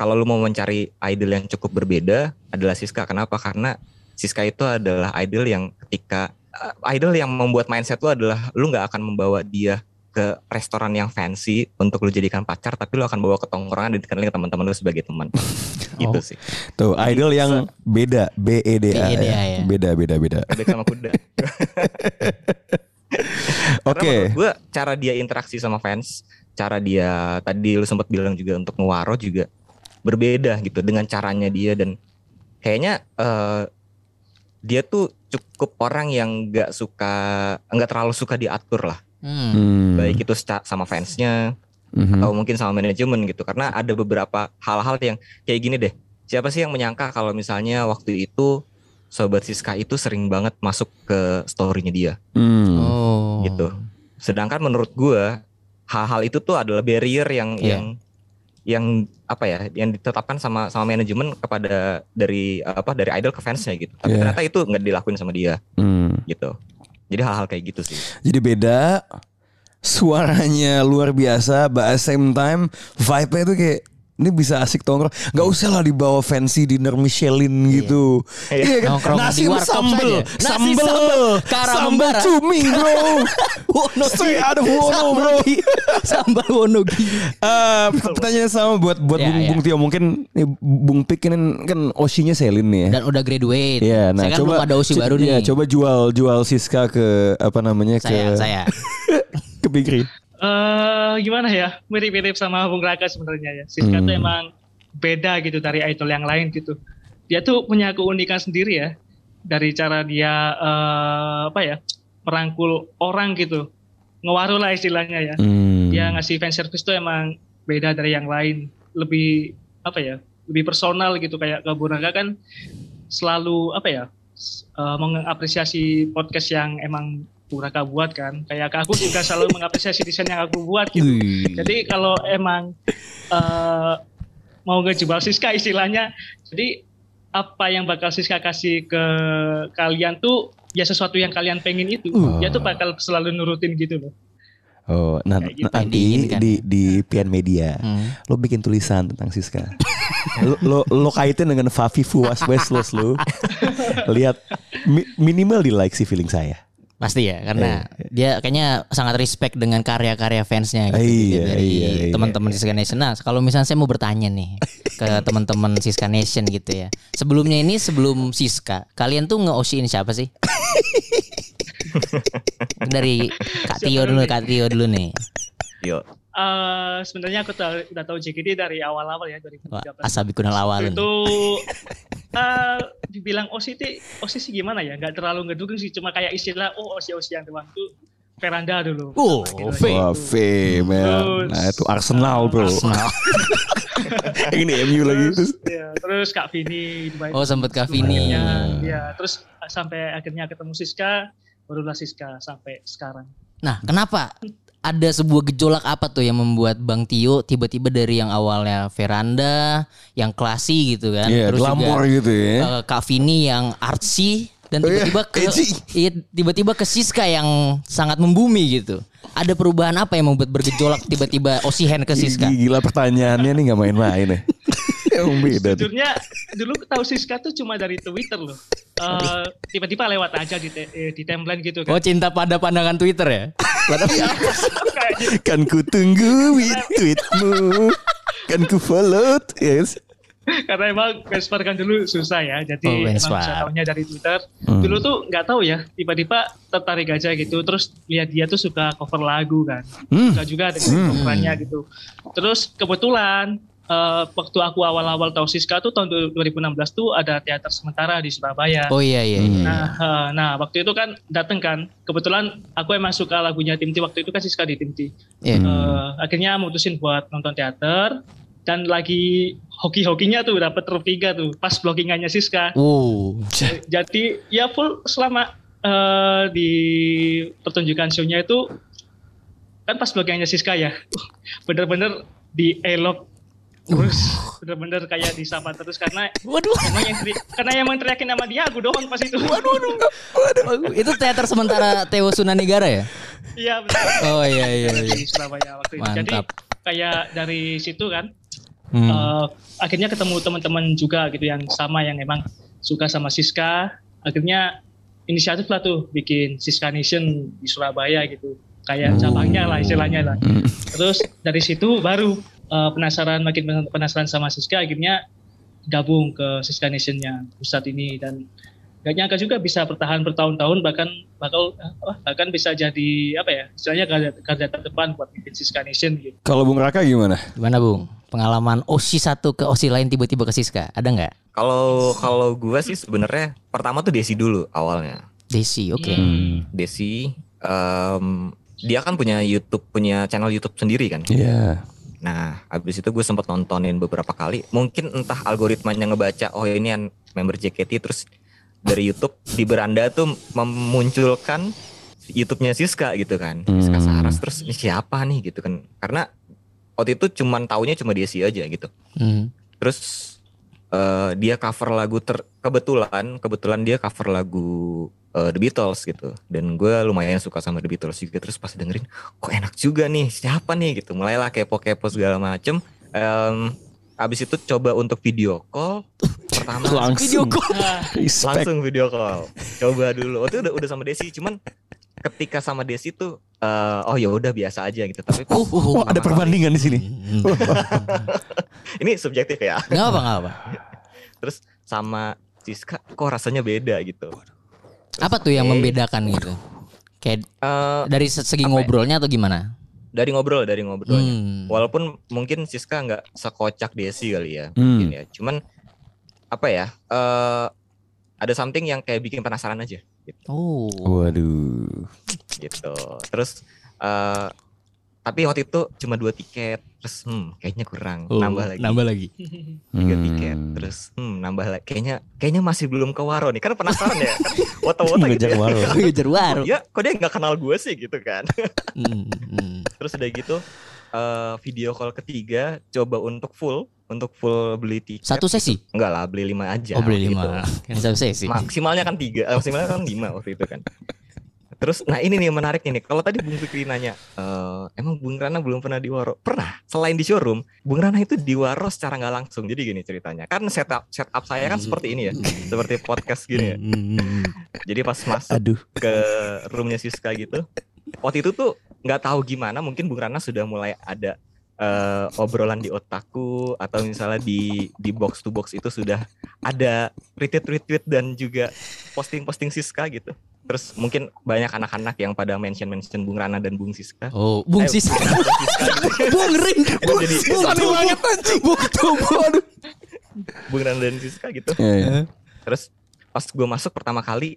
kalau lu mau mencari idol yang cukup berbeda adalah Siska. Kenapa? Karena Siska itu adalah idol yang ketika uh, idol yang membuat mindset lu adalah lu nggak akan membawa dia ke restoran yang fancy untuk lu jadikan pacar, tapi lu akan bawa ke tongkrongan dan dikenalin ke teman-teman lu sebagai teman. [LAUGHS] gitu Oh. sih. Tuh, idol yang beda, B E D A. BEDA ya. ya. Beda, beda, beda. [LAUGHS] Bebek sama kuda. [LAUGHS] Oke. Menurut gue cara dia interaksi sama fans, cara dia tadi lu sempat bilang juga untuk ngewaro juga berbeda gitu dengan caranya dia dan kayaknya eh, dia tuh cukup orang yang nggak suka nggak terlalu suka diatur lah, Hmm. Hmm. baik itu sama fansnya Mhm. atau mungkin sama manajemen gitu karena ada beberapa hal-hal yang kayak gini deh. Siapa sih yang menyangka kalau misalnya waktu itu Sobat Siska itu sering banget masuk ke story-nya dia Hmm. Oh. gitu. Sedangkan menurut gua hal-hal itu tuh adalah barrier yang Iya. yang yang apa ya yang ditetapkan sama sama manajemen kepada dari apa dari idol ke fansnya gitu. Tapi Iya. ternyata itu nggak dilakuin sama dia Hmm. gitu. Jadi hal-hal kayak gitu sih. Jadi beda suaranya luar biasa, but at same time vibe-nya tuh kayak ini bisa asik tongkrong. Gak usah lah dibawa fancy dinner Michelin gitu. Iya kan? Nasi di warkop sambel, saja. Nasi sambel, sambel, sambel membara. cumi bro. [LAUGHS] Wono Straight out of Wono, bro. Sambal Wonogi. Eh, pertanyaan sama buat buat Ya, Bung, ya. Bung Tio mungkin nih, Bung Pik ini kan Oshinya Selin nih ya. Dan udah graduate. Iya, nah saya kan coba belum ada Osi baru iya, nih. coba jual jual Siska ke apa namanya saya, ke saya. [LAUGHS] ke Bigri. Eh gimana ya? Mirip-mirip sama Bung Raka sebenarnya ya. Siska Hmm. tuh emang beda gitu dari idol yang lain gitu. Dia tuh punya keunikan sendiri ya. Dari cara dia eh, apa ya? merangkul orang gitu. Ngewaru lah istilahnya ya. Hmm. Dia ngasih fan service tuh emang beda dari yang lain. Lebih apa ya? Lebih personal gitu kayak ke Bung Raka kan selalu apa ya? eh, mengapresiasi podcast yang emang Raka buat kan. Kayak aku juga selalu [LAUGHS] mengapresiasi desain yang aku buat gitu. Jadi kalau emang eh, mau ngejebak Siska istilahnya, jadi apa yang bakal Siska kasih ke kalian tuh ya sesuatu yang kalian pengen itu. Dia tuh bakal selalu nurutin gitu loh. Oh, nah, gitu. nanti Diinginkan. di di Pian Media, Hmm. lo bikin tulisan tentang Siska. [LAUGHS] lo, lo lo kaitin dengan Fafi Fuas Westlos lo. [LAUGHS] Lihat mi- minimal di like sih feeling saya. Pasti ya karena dia kayaknya sangat respect dengan karya-karya fansnya gitu, Iya, gitu, dari iya, iya. teman-teman Siska Nation. Nah, kalau misalnya saya mau bertanya nih ke [LAUGHS] teman-teman Siska Nation gitu ya. Sebelumnya ini sebelum Siska, kalian tuh nge-osiin siapa sih? [LAUGHS] dari Kak Tio dulu, Kak Tio dulu nih. Yo. Eh, sebenarnya aku tahu, udah tahu JKT dari awal-awal ya 2013. Asabi kunal awal nih. itu eh dibilang OSI sih OSI sih gimana ya nggak terlalu ngedukung sih cuma kayak istilah oh OSI OSIan doang tuh veranda dulu Oh, Gitu. V. Wah, V, man. Terus- Nah, itu Arsenal, bro. Arsenal. [LAUGHS] Ini MU lagi. terus, ya, terus Kak Vini Dubai Oh, sempet Kak Vini. Ya terus sampai akhirnya ketemu Siska barulah Siska sampai sekarang Nah, kenapa ada sebuah gejolak apa tuh yang membuat Bang Tio tiba-tiba dari yang awalnya veranda, yang klasi gitu kan, Iya, glamor gitu ya. eh, Kak Vini yang artsy dan Oh iya, tiba-tiba ke iya, tiba-tiba ke Siska yang sangat membumi gitu. Ada perubahan apa yang membuat bergejolak tiba-tiba Osihen ke Siska? Gila pertanyaannya nih nggak main-main ya. [LAUGHS] [LAUGHS] Beda tuh. Sejujurnya dulu tahu Siska tuh cuma dari Twitter loh Eh, tiba-tiba lewat aja di, te- eh, di timeline gitu Oh kan cinta pada pandangan Twitter ya? Kayak gitu. [LAUGHS] Kan ku tunggu tweetmu. kan ku follow. Yes. karena emang benchmark kan dulu susah ya jadi Oh, emang tahunya dari Twitter Hmm. dulu tuh nggak tahu ya tiba-tiba tertarik aja gitu terus lihat dia tuh suka cover lagu kan Hmm. suka juga dengan coverannya gitu terus kebetulan eh, waktu aku awal-awal tahu Siska tuh tahun 2016 tuh ada teater sementara di Surabaya Oh iya iya iya. Nah, eh, nah waktu itu kan dateng kan. Kebetulan aku emang suka lagunya Tim T waktu itu kan Siska di Tim T. Iya. Eh, akhirnya mutusin buat nonton teater dan lagi hoki-hokinya tuh dapat Rupiga tuh pas blockingannya Siska. Wow. Jadi ya full selama eh, di pertunjukan show-nya itu kan pas blockingannya Siska ya. uh, [LAUGHS] Bener-bener di elok terus bener-bener kayak disapa terus karena Waduh. emang yang teri- karena emang teriakin nama dia aku doang pas itu. Itu teater sementara Teo Sunanegara ya? Iya betul. Oh iya iya iya. di Surabaya waktu itu. Jadi Mantap. kayak dari situ kan Hmm. eh, akhirnya ketemu teman-teman juga gitu yang sama yang emang suka sama Siska. Akhirnya inisiatif lah tuh bikin Siska Nation di Surabaya gitu. Kayak cabangnya lah istilahnya lah. Hmm. Terus dari situ baru eh, penasaran makin penasaran sama Siska akhirnya gabung ke Siska Nation-nya pusat ini dan gak nyangka juga bisa bertahan bertahun-tahun bahkan bakal apa, bahkan bisa jadi apa ya istilahnya garda, garda terdepan buat bikin Siska Nation gitu. Kalau Bung Raka gimana? Gimana Bung? Pengalaman OSI satu ke OSI lain tiba-tiba ke Siska, ada nggak? Kalau kalau gue sih sebenarnya pertama tuh Desi dulu awalnya. Desi, oke. Hmm. Desi em, dia kan punya YouTube punya channel YouTube sendiri kan. Iya. Nah, habis itu gue sempat nontonin beberapa kali. Mungkin entah algoritmanya ngebaca, oh ini yang member JKT terus dari YouTube di beranda tuh memunculkan YouTube-nya Siska gitu kan. Siska Hmm. Saras terus ini siapa nih gitu kan. Karena waktu itu cuman taunya cuma Desi aja gitu. Hmm. Terus eh, dia cover lagu ter kebetulan kebetulan dia cover lagu eh, The Beatles gitu. Dan gue lumayan suka sama The Beatles juga. Terus pas dengerin, kok enak juga nih. Siapa nih gitu. Mulailah kepo-kepo segala macem. Em, abis itu coba untuk video call. Pertama [LAUGHS] Langsung. Nah, [LAUGHS] Respect. langsung video call. Coba dulu. Waktu itu udah udah sama Desi. Cuman ketika sama Desi tuh, eh, oh ya udah biasa aja gitu. Tapi pas Oh, oh, ada perbandingan di sini. [LAUGHS] Ini subjektif ya. Nggak apa nggak apa. Terus sama Siska kok rasanya beda gitu. Apa tuh yang membedakan gitu? Kayak Eh, dari se- segi ya? ngobrolnya atau gimana? dari ngobrol, dari ngobrolnya. Hmm. Walaupun mungkin Siska nggak sekocak Desi kali ya, Hmm. mungkin ya. Cuman apa ya? eh ada something yang kayak bikin penasaran aja gitu. Oh. Waduh. gitu. Terus eh tapi waktu itu cuma dua tiket, terus hmm, kayaknya kurang, Oh, nambah lagi. Nambah lagi. [LAUGHS] tiga Hmm. tiket terus hmm, nambah lagi kayaknya kayaknya masih belum ke Waro nih kan penasaran ya [LAUGHS] kan wota-wota gitu ya waro. [LAUGHS] Ngejar waro. ya kok dia nggak kenal gue sih gitu kan Hmm, hmm. terus udah gitu eh, video call ketiga coba untuk full untuk full beli tiket Satu sesi? enggak lah beli lima aja Oh beli lima. itu. Kan satu sesi. maksimalnya kan tiga eh, maksimalnya kan lima waktu itu kan terus nah ini nih menarik nih kalau tadi Bung Fikri nanya eh, emang Bung Rana belum pernah di Waro? Pernah selain di showroom Bung Rana itu di Waro secara nggak langsung. Jadi gini ceritanya kan setup setup saya kan seperti ini ya seperti podcast gini ya. Hmm, hmm, hmm. jadi pas masuk Aduh. ke roomnya Siska gitu waktu itu tuh nggak tahu gimana mungkin Bung Rana sudah mulai ada eh, obrolan di otakku atau misalnya di di box to box itu sudah ada retweet retweet dan juga posting posting Siska gitu terus mungkin banyak anak-anak yang pada mention mention Bung Rana dan Bung Siska Oh, Bung Eh, Sis. Bung Siska gitu. [LAUGHS] Bung Ring. Gua jadi Sorry banget anjing. Bung Tubuh. Aduh. Bung Rana dan Siska gitu Iya, iya. terus pas gue masuk pertama kali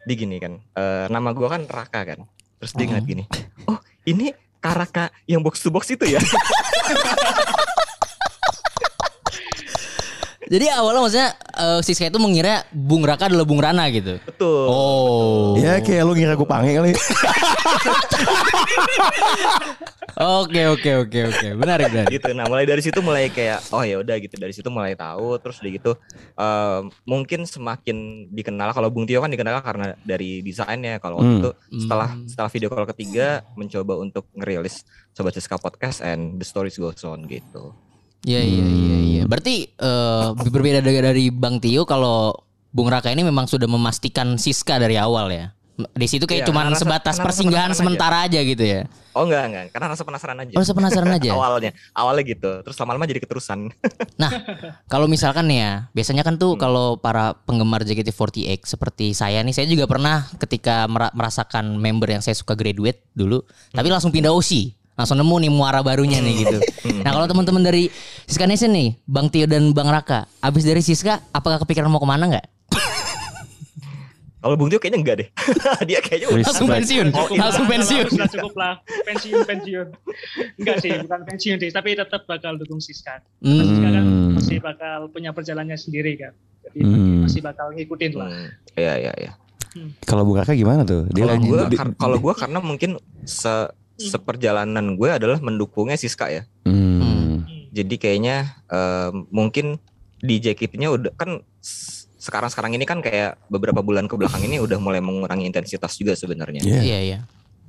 di gini kan eh, nama gue kan Raka kan terus dia ngeliat gini oh ini Karaka yang box to box itu ya [LAUGHS] Jadi awalnya maksudnya eh, Siska itu mengira Bung Raka adalah Bung Rana gitu. betul Oh. Ya kayak lu ngira gue pange kali. Oke oke oke oke. Menarik menarik. gitu nah mulai dari situ mulai kayak oh ya udah gitu dari situ mulai tahu terus udah gitu eh, mungkin semakin dikenal kalau Bung Tio kan dikenal karena dari desainnya kalau waktu Hmm. itu setelah Hmm. setelah video call ketiga mencoba untuk ngerilis Sobat Siska Podcast and the stories goes on gitu Iya iya iya iya. Berarti eh, berbeda dari, Bang Tio kalau Bung Raka ini memang sudah memastikan Siska dari awal ya. Di situ kayak Iya, cuman rasa- sebatas karena persinggahan sementara aja. gitu ya. Oh enggak enggak, karena rasa penasaran aja. Oh, rasa penasaran aja. [LAUGHS] awalnya, awalnya gitu. Terus lama-lama jadi keterusan. [LAUGHS] Nah, kalau misalkan nih ya, biasanya kan Hmm. tuh kalau para penggemar JKT48 seperti saya nih, saya juga pernah ketika mera- merasakan member yang saya suka graduate dulu, tapi Hmm. langsung pindah OSI. Langsung nemu nih muara barunya nih gitu. [LAUGHS] Hmm. Nah kalau teman-teman dari Siska Nation nih, Bang Tio dan Bang Raka, abis dari Siska, apakah kepikiran mau ke mana nggak? [LAUGHS] Kalau Bung Tio kayaknya enggak deh. [LAUGHS] Dia kayaknya udah Langsung pensiun, Cukup langsung pensiun. Sudah cukup lah. Pensiun, pensiun. Enggak sih, bukan pensiun sih. Tapi tetap bakal dukung Siska. Karena Hmm. Siska kan Hmm. masih bakal punya perjalanannya sendiri kan. Jadi Hmm. masih bakal ngikutin lah. Hmm, Iya iya iya. Kalau Bung Raka gimana tuh? Dia Kalau lagi- gue di- kalau gue karena mungkin se seperjalanan gue adalah mendukungnya Siska ya. Hmm. Hmm. Jadi kayaknya eh, mungkin di JKT-nya udah kan sekarang-sekarang ini kan kayak beberapa bulan ke belakang ini udah mulai mengurangi intensitas juga sebenarnya. Iya. Iya iya.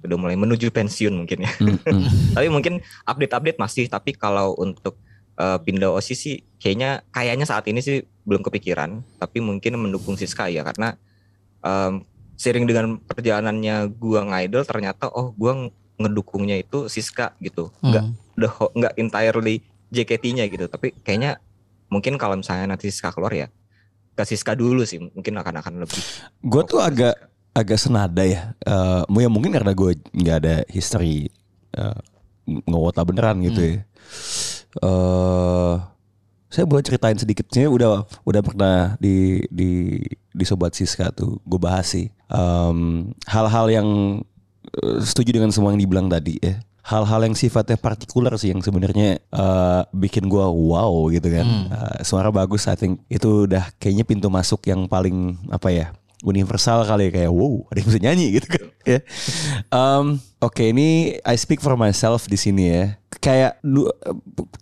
Udah mulai menuju pensiun mungkin ya. Hmm, hmm. [LAUGHS] tapi mungkin update-update masih tapi kalau untuk eh, pindah OSIS sih kayaknya kayaknya saat ini sih belum kepikiran tapi mungkin mendukung Siska ya karena em, sering dengan perjalanannya gua ngidol ternyata oh gua ngedukungnya itu Siska gitu nggak Hmm. the whole- nggak entirely JKT-nya gitu tapi kayaknya mungkin kalau misalnya nanti Siska keluar ya ke Siska dulu sih mungkin akan akan lebih Gue tuh agak agak senada ya. Eh, ya mungkin karena gue nggak ada history uh, ngewota beneran gitu ya. Eh, saya boleh ceritain sedikit. Saya udah udah pernah di di di sobat Siska tuh gue bahas sih hal-hal yang eh, setuju dengan semua yang dibilang tadi ya. Hal-hal yang sifatnya partikular sih yang sebenarnya eh, bikin gua wow gitu kan. Eh, suara bagus, I think itu udah kayaknya pintu masuk yang paling apa ya universal kali ya kayak wow ada yang bisa nyanyi gitu kan. ya. Em, Oke ini I speak for myself di sini ya. Kayak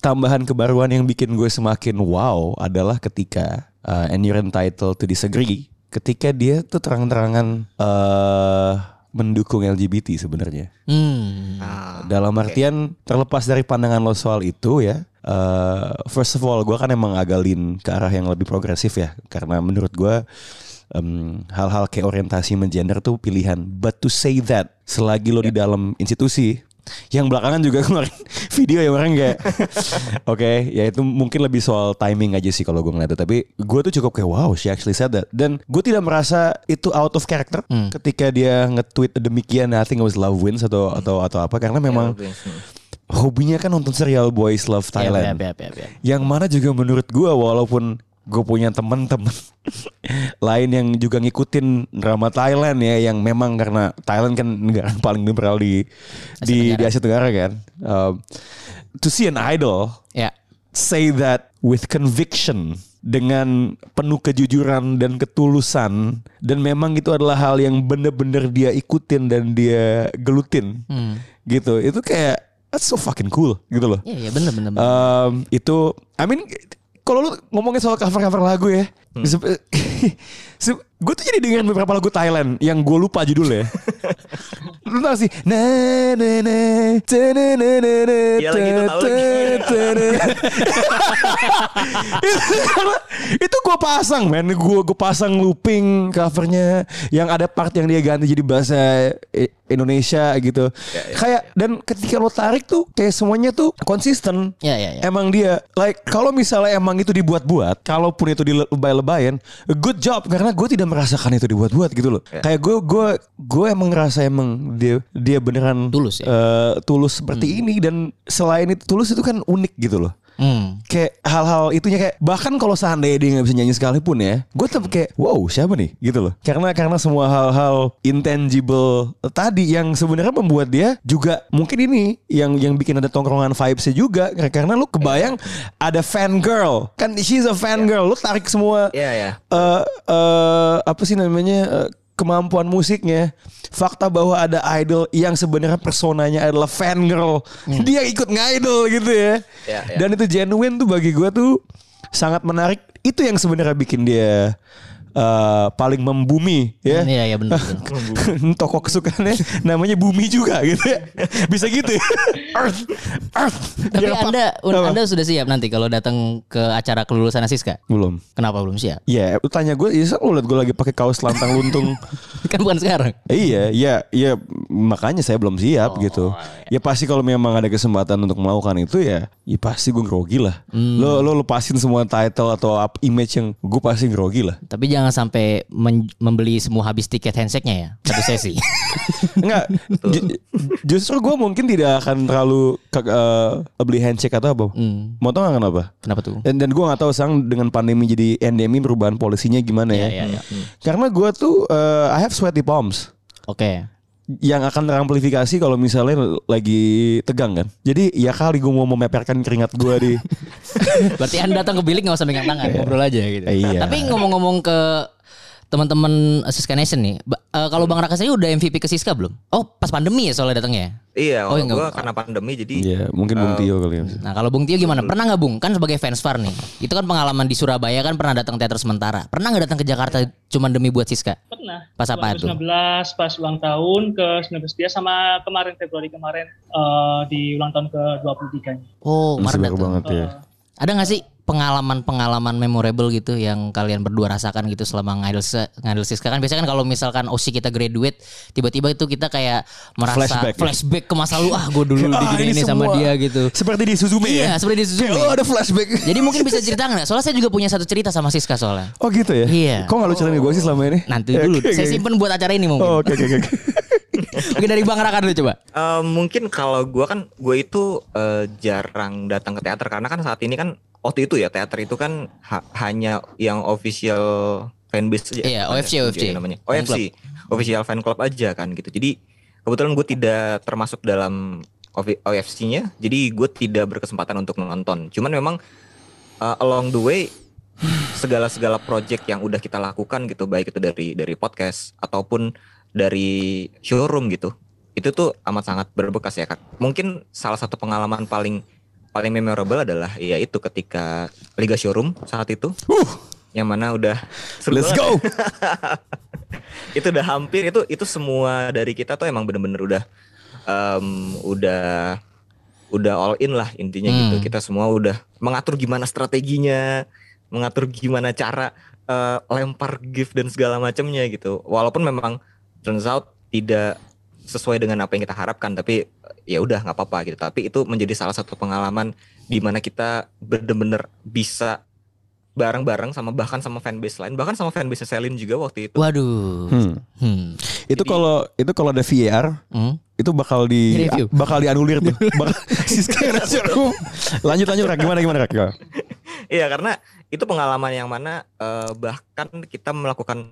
tambahan kebaruan yang bikin gue semakin wow adalah ketika uh, and you're entitled to disagree ketika dia tuh terang-terangan eh mendukung LGBT sebenarnya. Hmm. ah, Dalam artian terlepas dari pandangan lo soal itu ya. eh first of all, gue kan emang agak lean ke arah yang lebih progresif ya, karena menurut gue em, hal-hal kayak orientasi menggender tuh pilihan. But to say that selagi lo di dalam institusi yang belakangan juga [LAUGHS] kemarin video yang orang kayak. [LAUGHS] Oke ya itu mungkin lebih soal timing aja sih kalau gue ngeliatnya. Tapi gue tuh cukup kayak wow she actually said that. Dan gue tidak merasa itu out of character ketika dia nge-tweet demikian I think it was Love Wins atau atau atau apa. Karena memang hobinya kan nonton serial Boys Love Thailand. Ya, ya, ya, ya, ya. yang mana juga menurut gua walaupun gue punya teman-teman [LAUGHS] lain yang juga ngikutin drama Thailand ya yang memang karena Thailand kan negara paling liberal di di, di Asia Tenggara kan Um, to see an idol Ya. say that with conviction dengan penuh kejujuran dan ketulusan dan memang itu adalah hal yang bener-bener dia ikutin dan dia gelutin Hmm. gitu itu kayak that's so fucking cool gitu loh Iya, iya bener bener. bener. Um, itu I mean kalau lu ngomongin soal cover-cover lagu ya [LAUGHS] gue tuh jadi dengerin beberapa lagu Thailand yang gue lupa judulnya. [LAUGHS] Lu tau sih? Na na na ta na na na na Iya lagi, itu tahu lagi. ta na. [LAUGHS] itu gue pasang men. Gue gue pasang looping covernya yang ada part yang dia ganti jadi bahasa Indonesia gitu. Kayak dan ketika lo tarik tuh kayak semuanya tuh konsisten. Ya, ya, ya. emang dia like kalau misalnya emang itu dibuat-buat kalaupun itu dilebay-lebayan good job. Karena gue tidak merasakan itu dibuat-buat gitu loh Ya. kayak gue gue gue emang ngerasa emang dia dia beneran Tulus ya? eh, tulus seperti ini dan selain itu tulus itu kan unik gitu loh Hmm. kayak hal-hal itunya kayak bahkan kalau seandainya dia nggak bisa nyanyi sekalipun ya gue tetap kayak wow siapa nih? Gitu loh. Karena karena semua hal-hal intangible tadi yang sebenarnya membuat dia juga mungkin ini yang yang bikin ada tongkrongan vibesnya juga. Karena lu kebayang ada fan girl. Kan she's a fan girl. Lu tarik semua Iya ya. eh eh, apa sih namanya eh, kemampuan musiknya fakta bahwa ada idol yang sebenarnya personanya adalah fan girl dia ikut ngidol gitu ya. Ya, ya. dan itu genuine tuh bagi gue tuh sangat menarik. Itu yang sebenarnya bikin dia eh, paling membumi ya. Iya iya benar. benar. [LAUGHS] Toko kesukaannya namanya Bumi juga gitu ya. Bisa gitu ya. Earth, Earth. Tapi Ya, anda Apa? anda sudah siap nanti kalau datang ke acara kelulusan Siska? belum. Kenapa belum siap? Ya, lu tanya gue, ya lu liat gue lagi pakai kaos lantang luntung. [LAUGHS] kan bukan sekarang. iya, iya, iya makanya saya belum siap gitu. Ya pasti kalau memang ada kesempatan untuk melakukan itu ya, ya pasti gue grogi lah. Lo lo lepasin semua title atau image yang gue pasti grogi lah. Tapi jangan sampai men- membeli semua habis tiket handshake-nya ya. Satu sesi. [LAUGHS] Enggak, ju- justru gue mungkin tidak akan terlalu ke, eh, beli handshake atau apa. Hmm. Mau tau gak kenapa? Kenapa tuh? Dan dan gue nggak tahu sekarang dengan pandemi jadi endemi perubahan polisinya gimana ya. Iya, iya, iya. Karena gue tuh eh, I have sweaty palms Oke. Yang akan teramplifikasi kalau misalnya lagi tegang kan. Jadi ya kali gue mau memeperkan keringat gue di [LAUGHS] Berarti anda datang ke bilik nggak usah megang tangan, ngobrol aja gitu. Iya. Tapi ngomong-ngomong ke teman-teman Siska Nation nih, eh, kalau Bang Raka sendiri udah MVP ke Siska belum? Oh, pas pandemi ya soalnya datangnya. Iya, Oh, enggak. gue karena pandemi jadi Iya, mungkin Bung Tio kali ya. Nah, kalau Bung Tio gimana? Pernah nggak Bung? Kan sebagai fans VAR nih. Itu kan pengalaman di Surabaya kan pernah datang teater sementara. Pernah nggak datang ke Jakarta cuma demi buat Siska? Pernah. Pas apa tuh? 2019 pas ulang tahun ke 19 dia sama kemarin Februari kemarin eh, di ulang tahun ke 23 nya. Oh, Masih kemarin datang. banget ya. Ada nggak sih pengalaman-pengalaman memorable gitu yang kalian berdua rasakan gitu selama ngidol ngidol Siska kan biasanya kan kalau misalkan OSI kita graduate tiba-tiba itu kita kayak merasa Flashback flashback, ya? ke masa lalu ah gue dulu [LAUGHS] Ah, digini ini sama dia gitu. Seperti di Suzume Iya, ya. seperti di Suzume. Kayak, oh ada flashback. [LAUGHS] Jadi mungkin bisa [LAUGHS] cerita nggak? Soalnya saya juga punya satu cerita sama Siska soalnya. Oh gitu ya? Iya. Kok gak lu ceritain gue sih selama ini? Nanti Ya, dulu, oke, saya simpen buat acara ini mungkin. Oh, Oke oke oke. Mungkin dari Bang Raka dulu coba. Eh, mungkin kalau gue kan gue itu eh, jarang datang ke teater karena kan saat ini kan waktu itu ya teater itu kan ha- hanya yang official fanbase aja. Iya, OFC, OFC. namanya. Fan OFC, official fan club aja kan gitu. Jadi kebetulan gue tidak termasuk dalam OFC-nya, jadi gue tidak berkesempatan untuk nonton. Cuman memang eh, along the way segala-segala project yang udah kita lakukan gitu baik itu dari dari podcast ataupun dari showroom gitu itu tuh amat sangat berbekas ya kak. Mungkin salah satu pengalaman paling paling memorable adalah ya itu ketika liga showroom saat itu yang mana udah Let's go. [LAUGHS] itu udah hampir itu itu semua dari kita tuh emang bener-bener udah em, udah udah all in lah intinya Hmm. gitu kita semua udah mengatur gimana strateginya mengatur gimana cara eh, lempar gift dan segala macamnya gitu. Walaupun memang turns out tidak sesuai dengan apa yang kita harapkan tapi ya udah nggak apa-apa gitu tapi itu menjadi salah satu pengalaman di mana kita bener-bener bisa bareng-bareng sama bahkan sama fanbase lain bahkan sama fanbase Selin juga waktu itu Waduh. Hmm. Hmm. Itu kalau itu kalau ada VAR Hmm. itu bakal di Di-review. bakal dianulir tuh. [LAUGHS] bakal. [LAUGHS] [LAUGHS] Lanjut lanjut Rak. gimana gimana Rak? Iya karena itu pengalaman yang mana eh, bahkan kita melakukan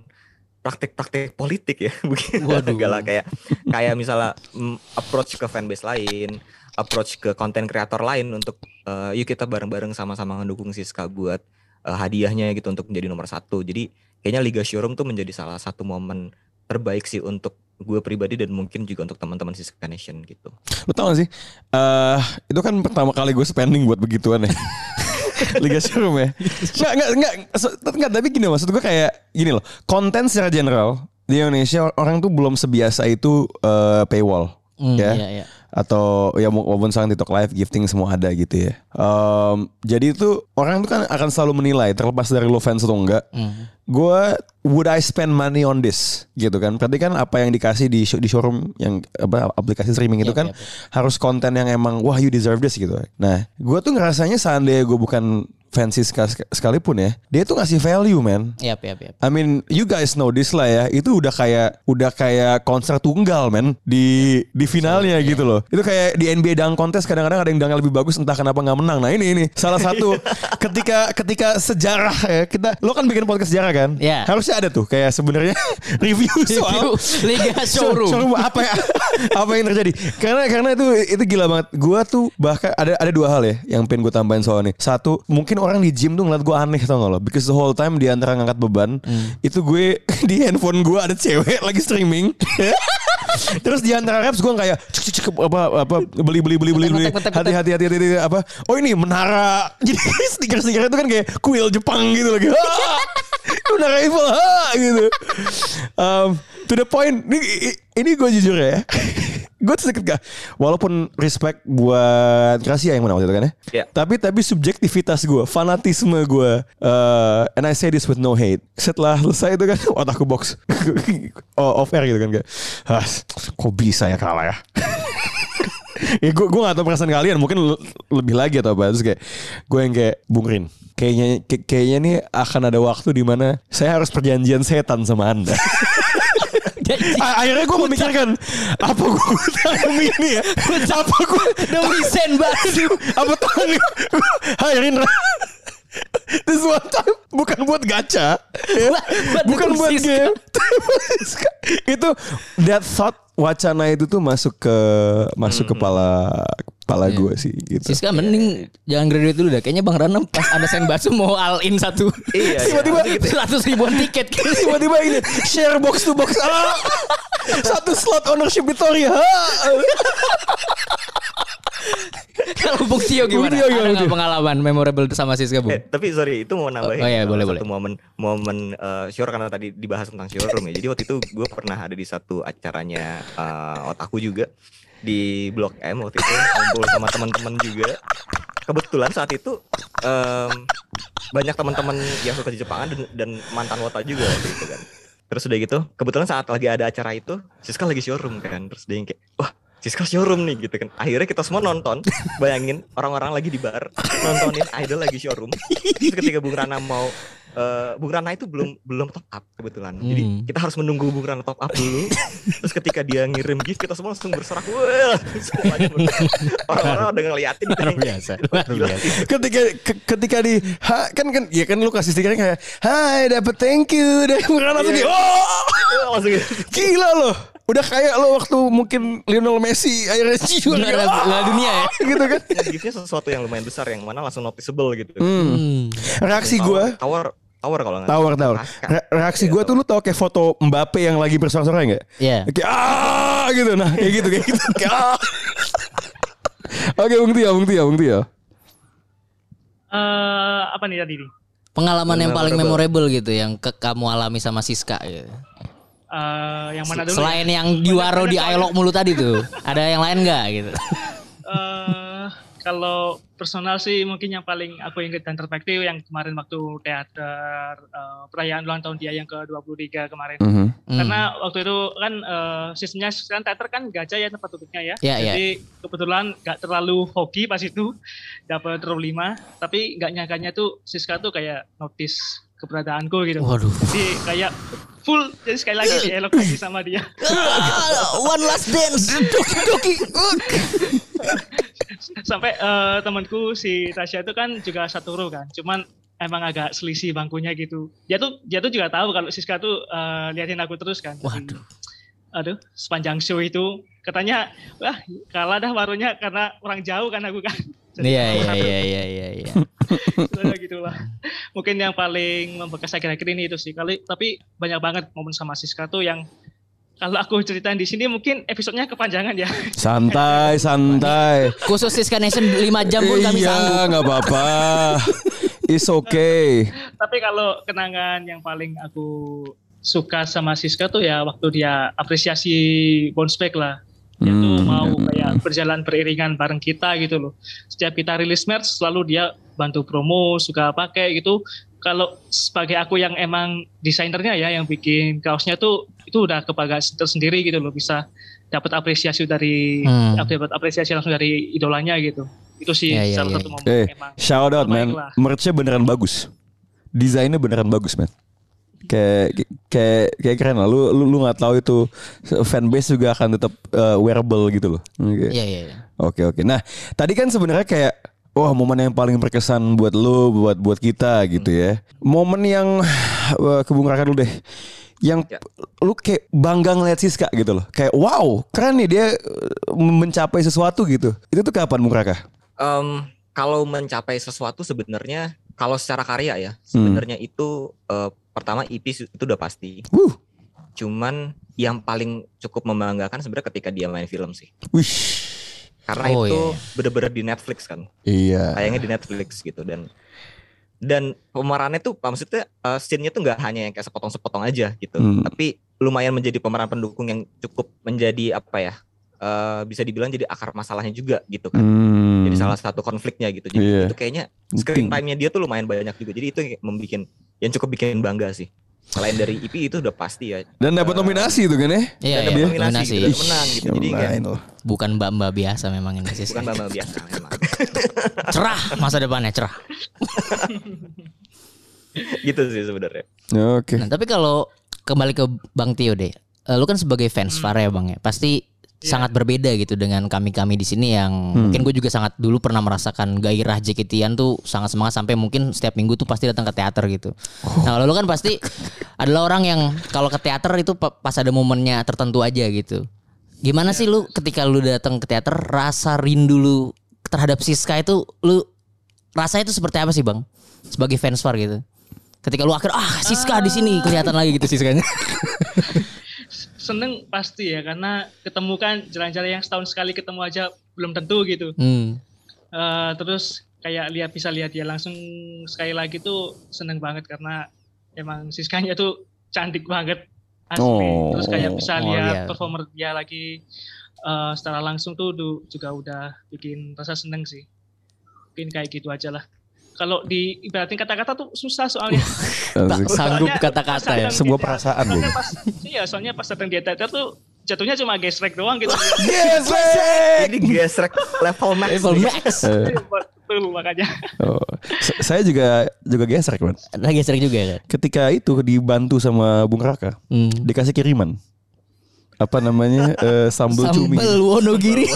praktik-praktik politik ya [LAUGHS] begitu Waduh. Enggak lah, kayak kayak misalnya mm, approach ke fanbase lain approach ke konten kreator lain untuk eh, yuk kita bareng-bareng sama-sama ngedukung Siska buat eh, hadiahnya gitu untuk menjadi nomor satu jadi kayaknya Liga Showroom tuh menjadi salah satu momen terbaik sih untuk gue pribadi dan mungkin juga untuk teman-teman Siska Nation gitu tau gak sih? eh itu kan pertama kali gue spending buat begituan ya. [LAUGHS] Liga Showroom ya. Enggak, enggak, enggak, enggak, tapi gini maksud gue kayak gini loh. Konten secara general di Indonesia orang tuh belum sebiasa itu eh, paywall. Hmm, ya. iya, iya. Atau ya maupun sekarang TikTok live gifting semua ada gitu ya. Em, jadi itu orang tuh kan akan selalu menilai terlepas dari lo fans atau enggak. Hmm. Gue would I spend money on this gitu kan? Berarti kan apa yang dikasih di show- di showroom yang apa aplikasi streaming itu Yap, kan yap, harus konten yang emang wah you deserve this gitu. Nah, gue tuh ngerasanya seandainya gue bukan fancy seka- sekalipun ya, dia tuh ngasih value man. Yap, yap, yap. I mean, you guys know this lah ya. Itu udah kayak udah kayak konser tunggal, men di di finalnya gitu loh. Itu kayak di NBA dunk contest kadang-kadang ada yang dunk lebih bagus entah kenapa nggak menang. Nah, ini ini salah satu [LAUGHS] ketika ketika sejarah ya kita lo kan bikin podcast sejarah kan? Ya. Harusnya ada tuh kayak sebenarnya [LAUGHS] review soal Review Liga [LAUGHS] Showroom. showroom apa ya, apa yang terjadi? Karena karena itu itu gila banget. Gua tuh bahkan ada ada dua hal ya yang pengen gue tambahin soal ini. Satu, mungkin orang di gym tuh ngeliat gue aneh tau gak lo? Because the whole time di antara ngangkat beban itu gue [LAUGHS] di handphone gue ada cewek lagi streaming. [LAUGHS] Terus di antara reps gue kayak cek cek cek apa apa beli beli beli beli beli hati hati hati hati apa oh ini menara [LAUGHS] jadi stiker stiker itu kan kayak kuil Jepang gitu lagi Rival ha gitu. Um, to the point ini ini gue jujur ya. Gue tuh sedikit gak walaupun respect buat Gracia yang menang waktu itu kan ya. Iya. Tapi tapi subjektivitas gue, fanatisme gue, uh, and I say this with no hate. Setelah selesai itu kan [LAUGHS] otakku box [LAUGHS] oh, off air gitu kan kayak, ah, kok bisa ya kalah ya? [LAUGHS] ya gue gue gak tau perasaan kalian mungkin le- lebih lagi atau apa terus kayak gue yang kayak Bung Rin kayaknya kay- kayaknya nih akan ada waktu di mana saya harus perjanjian setan sama anda akhirnya gue memikirkan apa gue tahun ini ya? Apa gue Demi sen basu. apa tahun ini Hai Rindra. This one time bukan buat gacha ya. bukan buat game. [LAUGHS] Itu that thought wacana itu tuh masuk ke masuk kepala kepala gue sih gitu Siska mending jangan graduate dulu dah. Kayaknya Bang Rana pas ada sen basu mau all in satu. Iya, iya. Tiba-tiba seratus ribuan tiket. [LAUGHS] tiba-tiba ini share box to box ah, satu slot ownership Victoria ah. Kalau Bung Tio gimana? Bung Tio gimana, Ada nggak pengalaman memorable sama Siska Bung? Eh, tapi sorry itu mau nambahin Oh, iya, salah boleh, satu boleh. momen momen eh, sure karena tadi dibahas tentang showroom ya. Jadi waktu itu gue pernah ada di satu acaranya eh, otaku juga di Blok M waktu itu ngumpul sama teman-teman juga. Kebetulan saat itu em, banyak teman-teman yang suka di Jepangan dan, dan mantan wota juga waktu itu kan. Terus udah gitu, kebetulan saat lagi ada acara itu, Siska lagi showroom kan. Terus dia yang kayak, wah Siska showroom nih gitu kan. Akhirnya kita semua nonton. Bayangin orang-orang lagi di bar nontonin idol lagi showroom. Terus ketika Bung Rana mau eh, Bung Rana itu belum belum top up kebetulan. Jadi Hmm. kita harus menunggu Bung Rana top up dulu. Terus ketika dia ngirim gift kita semua langsung bersorak. Orang-orang udah ngeliatin kita biasa, "Wah, luar gila." biasa. ketika ke- ketika di ha, kan kan ya kan lu kasih stikernya kayak hai dapet thank you dari bukan langsung Iya. di oh Langsung gitu. gila loh udah kayak lo waktu mungkin Lionel Messi akhirnya juara Juara Ah, Piala dunia ya? gitu kan Ya, giftnya sesuatu yang lumayan besar yang mana langsung noticeable gitu. Hmm. reaksi gue Tower, tower kalau nggak Tower tower. Re- reaksi gue tuh lu tau kayak foto Mbappe yang lagi bersorak-sorak nggak? Iya. Kayak ah gitu nah kayak gitu kayak gitu. Kayak, ah. [LAUGHS] Oke Bung Tio, Bung Tio, Bung Tio. Eh, apa nih tadi nih? Pengalaman yang paling Memorable. memorable gitu yang ke kamu alami sama Siska gitu. Eh, yang mana dulu? Selain ya? yang diwaro di Ailok mulu tadi tuh, ada yang lain nggak gitu? [LAUGHS] Eh, kalau personal sih mungkin yang paling aku ingat dan terpakti yang kemarin waktu teater eh, perayaan ulang tahun dia yang ke-23 kemarin. Hmm. Karena waktu itu kan eh, sistemnya kan teater kan gajah ya tempat duduknya ya. Ya, ya. Jadi kebetulan nggak terlalu hoki pas itu dapat row 5, tapi nggak nyangkanya tuh Siska tuh kayak notice keberadaanku gitu. Waduh. Jadi kayak full jadi sekali lagi dialog lagi sama dia. [LAUGHS] One last dance. Doki doki. [LAUGHS] sampai eh, temanku si Tasya itu kan juga satu row kan cuman emang agak selisih bangkunya gitu dia tuh dia tuh juga tahu kalau Siska tuh eh, liatin aku terus kan Waduh. aduh sepanjang show itu katanya wah kalah dah warunya karena orang jauh kan aku kan Iya iya iya iya iya. iya. ya gitu lah mungkin yang paling membekas akhir-akhir ini itu sih kali tapi banyak banget momen sama Siska tuh yang kalau aku ceritain di sini mungkin episodenya kepanjangan ya Santai, [LAUGHS] santai. Khusus Siska Nation 5 jam pun kami iya, sanggup. nggak apa-apa. It's okay. Tapi kalau kenangan yang paling aku suka sama Siska tuh ya waktu dia apresiasi bounce back lah. Dia tuh Hmm. mau kayak berjalan beriringan bareng kita gitu loh. Setiap kita rilis merch selalu dia bantu promo, suka pakai gitu. Kalau sebagai aku yang emang desainernya ya yang bikin kaosnya tuh itu udah kebanggaan tersendiri gitu loh bisa dapat apresiasi dari Hmm. dapat apresiasi langsung dari idolanya gitu. Itu sih Ya, ya, salah ya. satu momen Eh, emang. shout out man. Merchnya beneran bagus. Desainnya beneran bagus man. Kayak kayak kayak keren lah. Lu lu lu nggak tahu itu fanbase juga akan tetap uh, wearable gitu loh. Oke. Iya iya. iya. Oke oke. Nah tadi kan sebenarnya kayak wah momen yang paling berkesan buat lu, buat buat kita gitu ya. Momen yang uh, kebung Raka dulu deh. Yang Ya. lu kayak bangga ngeliat Siska gitu loh. Kayak wow keren nih dia uh, mencapai sesuatu gitu. Itu tuh kapan Bung Raka? Em, kalau mencapai sesuatu sebenarnya kalau secara karya ya sebenarnya itu eh, pertama EP itu udah pasti. Wuh. Cuman yang paling cukup membanggakan sebenarnya ketika dia main film sih. Wih. Karena Oh, itu iya. bener-bener di Netflix kan. Iya. Tayangnya di Netflix gitu dan dan pemerannya tuh maksudnya uh, scene-nya tuh nggak hanya yang kayak sepotong-sepotong aja gitu Hmm. tapi lumayan menjadi pemeran pendukung yang cukup menjadi apa ya uh, bisa dibilang jadi akar masalahnya juga gitu kan Hmm. jadi salah satu konfliknya gitu jadi Iya. itu kayaknya screen time-nya dia tuh lumayan banyak juga jadi itu yang membuat yang cukup bikin bangga sih selain dari IP itu udah pasti ya Dan dapat nominasi itu kan ya? Iya, Dan iya, dapat nominasi. nominasi gitu, dan menang gitu jadi Lumayan loh. Bukan mbak-mbak biasa memang ini sih. bukan bambang biasa memang [LAUGHS] Cerah masa depannya cerah. [LAUGHS] gitu sih sebenarnya Oke. Nah, tapi kalau kembali ke Bang Tio deh. eh, Lu kan sebagai fans Far ya Bang ya. Pasti sangat berbeda gitu dengan kami-kami di sini yang mungkin gue juga sangat dulu pernah merasakan gairah JKT-an tuh sangat semangat sampai mungkin setiap minggu tuh pasti datang ke teater gitu. Nah, kalau lu kan pasti [LAUGHS] adalah orang yang kalau ke teater itu pa- pas ada momennya tertentu aja gitu. Gimana sih lu ketika lu datang ke teater rasa rindu lu terhadap Siska itu lu rasanya itu seperti apa sih, Bang? Sebagai fans Far gitu. Ketika lu akhir ah Siska di sini kelihatan lagi gitu Siskanya. [LAUGHS] seneng pasti ya karena ketemu kan jalan-jalan yang setahun sekali ketemu aja belum tentu gitu Hmm. Eh, terus kayak lihat bisa lihat dia langsung sekali lagi tuh seneng banget karena emang Siskanya tuh cantik banget asli Oh. terus kayak bisa Oh, lihat iya. performer dia lagi eh, secara langsung tuh juga udah bikin rasa seneng sih mungkin kayak gitu aja lah kalau di ibaratin kata-kata tuh susah soalnya [LAUGHS] Tak sanggup kata-kata ya. Sebuah perasaan pas, iya soalnya pas datang di teater tuh jatuhnya cuma gesrek doang gitu [LAUGHS] Yes, Jadi gesrek level max. Level max. Betul makanya Oh, saya juga juga gesrek man. Lagi sering juga kan. Ketika itu dibantu sama Bung Raka, Hmm. dikasih kiriman. Apa namanya? eh, sambal cumi. Sambal Wonogiri.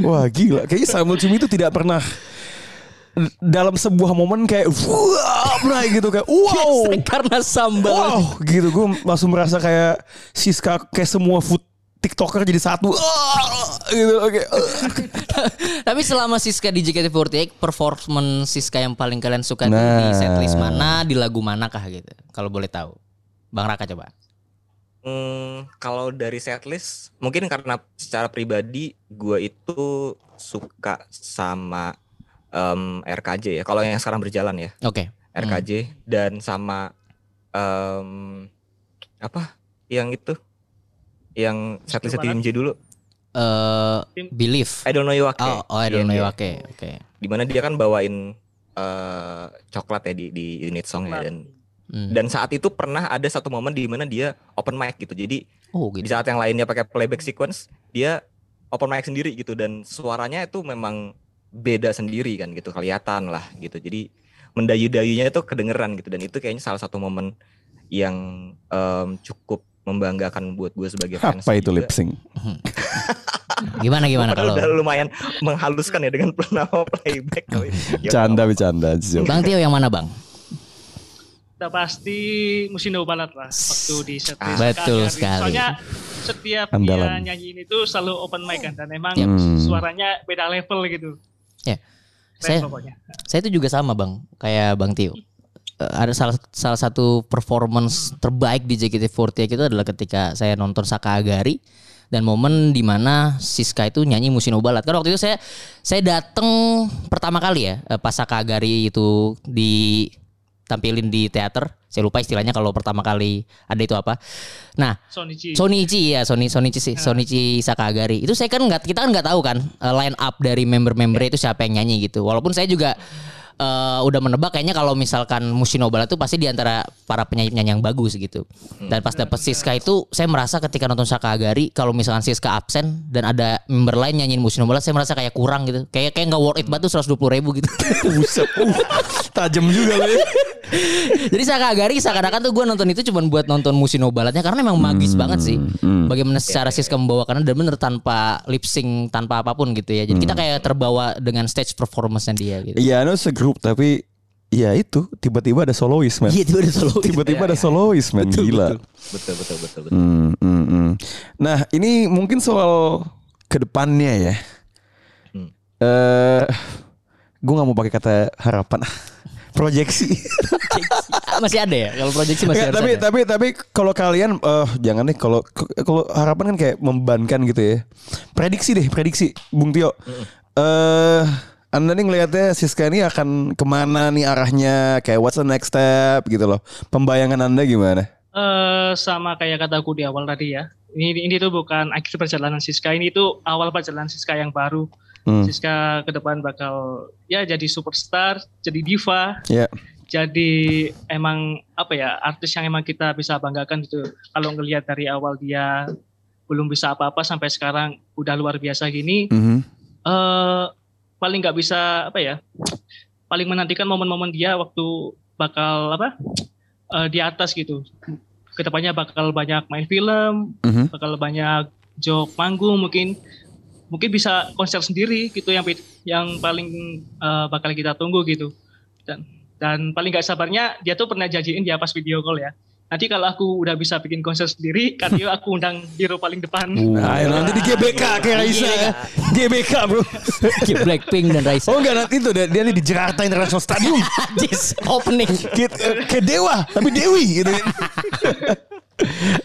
Wah gila, kayaknya sambal cumi itu tidak pernah dalam sebuah momen kayak wah pernah gitu kayak wow [LAUGHS] karena sambal. wow gitu gue langsung merasa kayak Siska kayak semua food tiktoker jadi satu gitu oke [LAUGHS] Tapi selama Siska di JKT48 performance Siska yang paling kalian suka Nah. di setlist mana, di lagu manakah gitu. Kalau boleh tahu. Bang Raka coba. Hmm, kalau dari setlist mungkin karena secara pribadi gue itu suka sama em, RKJ ya. Kalau yang sekarang berjalan ya Oke. RKJ dan sama em, apa yang itu yang setlist Gimana? tim J dulu. Eh Tim- Believe. I don't know you Wake. Oh, oh I don't Iya, know. iya. Oke, oke. Di mana dia kan bawain eh, coklat ya di di unit song ya dan Hmm. dan saat itu pernah ada satu momen di mana dia open mic gitu. Jadi Oh, di gitu. saat yang lainnya pakai playback sequence dia open mic sendiri gitu dan suaranya itu memang beda sendiri kan gitu kelihatan lah gitu jadi mendayu-dayunya itu kedengeran gitu dan itu kayaknya salah satu momen yang em, cukup membanggakan buat gue sebagai fans apa itu lip sync [LAUGHS] Gimana gimana Padahal kalau udah lumayan menghaluskan ya dengan nama playback [LAUGHS] ya canda bercanda. Bang Tio yang mana, Bang? Udah pasti Musino Balat lah waktu di set Ah, betul sekali. Soalnya setiap Andalan. dia nyanyiin itu selalu open mic kan dan emang. Hmm. suaranya beda level gitu. Ya. Keren Saya pokoknya. saya itu juga sama, Bang. Kayak Bang Tio. Eh, ada salah salah satu performance terbaik di JKT48 itu adalah ketika saya nonton Saka Agari dan momen di mana Siska itu nyanyi Musino Balat. Kan waktu itu saya saya datang pertama kali ya eh, pas Saka Agari itu ditampilin di teater. Saya lupa istilahnya kalau pertama kali ada itu apa. Nah, Sonichi. Sonichi ya, Sony Sonichi sih, Sonichi Sakagari. Itu saya kan nggak kita kan nggak tahu kan eh, line up dari member-member itu siapa yang nyanyi gitu. Walaupun saya juga eh, udah menebak kayaknya kalau misalkan Mushinobala itu pasti di antara para penyanyi-penyanyi yang bagus gitu. Dan pas dapet Siska itu saya merasa ketika nonton Sakagari kalau misalkan Siska absen dan ada member lain nyanyiin Mushinobala saya merasa kayak kurang gitu. Kayak kayak nggak worth it banget tuh 120 ribu gitu. [LAUGHS] Buset, [LAUGHS] uh, tajam juga loh. [LAUGHS] ya. Jadi Sakagari seakan-akan tuh gue nonton itu cuma buat nonton Musino balatnya karena memang magis banget sih. Bagaimana secara Siska membawakannya dan bener tanpa lip sync tanpa apa pun gitu ya. Jadi kita kayak terbawa dengan stage performance-nya dia gitu. Iya, no segrup tapi ya itu tiba-tiba ada solois man. Iya itu ada solo. Tiba-tiba ada solois man gila. betul betul betul betul Hmm, hmm, hmm. Nah ini mungkin soal ke depannya ya. Hmm. Eh, gue nggak mau pakai kata harapan, [LAUGHS] proyeksi. masih ada ya kalau proyeksi masih Nggak, harus tapi ada. tapi tapi kalau kalian eh jangan deh kalau kalau harapan kan kayak membebankan gitu ya. Prediksi deh, prediksi Bung Tio. Eh Anda nih ngelihatnya Siska ini akan ke mana nih arahnya? Kayak what's the next step gitu loh. Pembayangan Anda gimana? Eh sama kayak kataku di awal tadi ya. Ini ini tuh bukan akhir perjalanan Siska, ini tuh awal perjalanan Siska yang baru. Hmm. Siska ke depan bakal ya jadi superstar, jadi diva, Ya. jadi emang apa ya artis yang emang kita bisa banggakan gitu. Kalau ngelihat dari awal dia belum bisa apa-apa sampai sekarang udah luar biasa gini, Mhm. eh paling nggak bisa apa ya paling menantikan momen-momen dia waktu bakal apa eh, di atas gitu ke depannya bakal banyak main film Mhm. bakal banyak job manggung mungkin mungkin bisa konser sendiri gitu yang yang paling eh, bakal kita tunggu gitu dan dan paling nggak sabarnya dia tuh pernah janjiin dia pas video call ya nanti kalau aku udah bisa bikin konser sendiri [LAUGHS] kan dia aku undang hero paling depan Nah, nanti di GBK kayak Raisa ya. GBK bro. Blackpink dan Raisa. Oh enggak nanti itu dia, dia nih di Jakarta International Stadium. [LAUGHS] Jis, opening. Eh, kayak dewa tapi dewi gitu. [LAUGHS]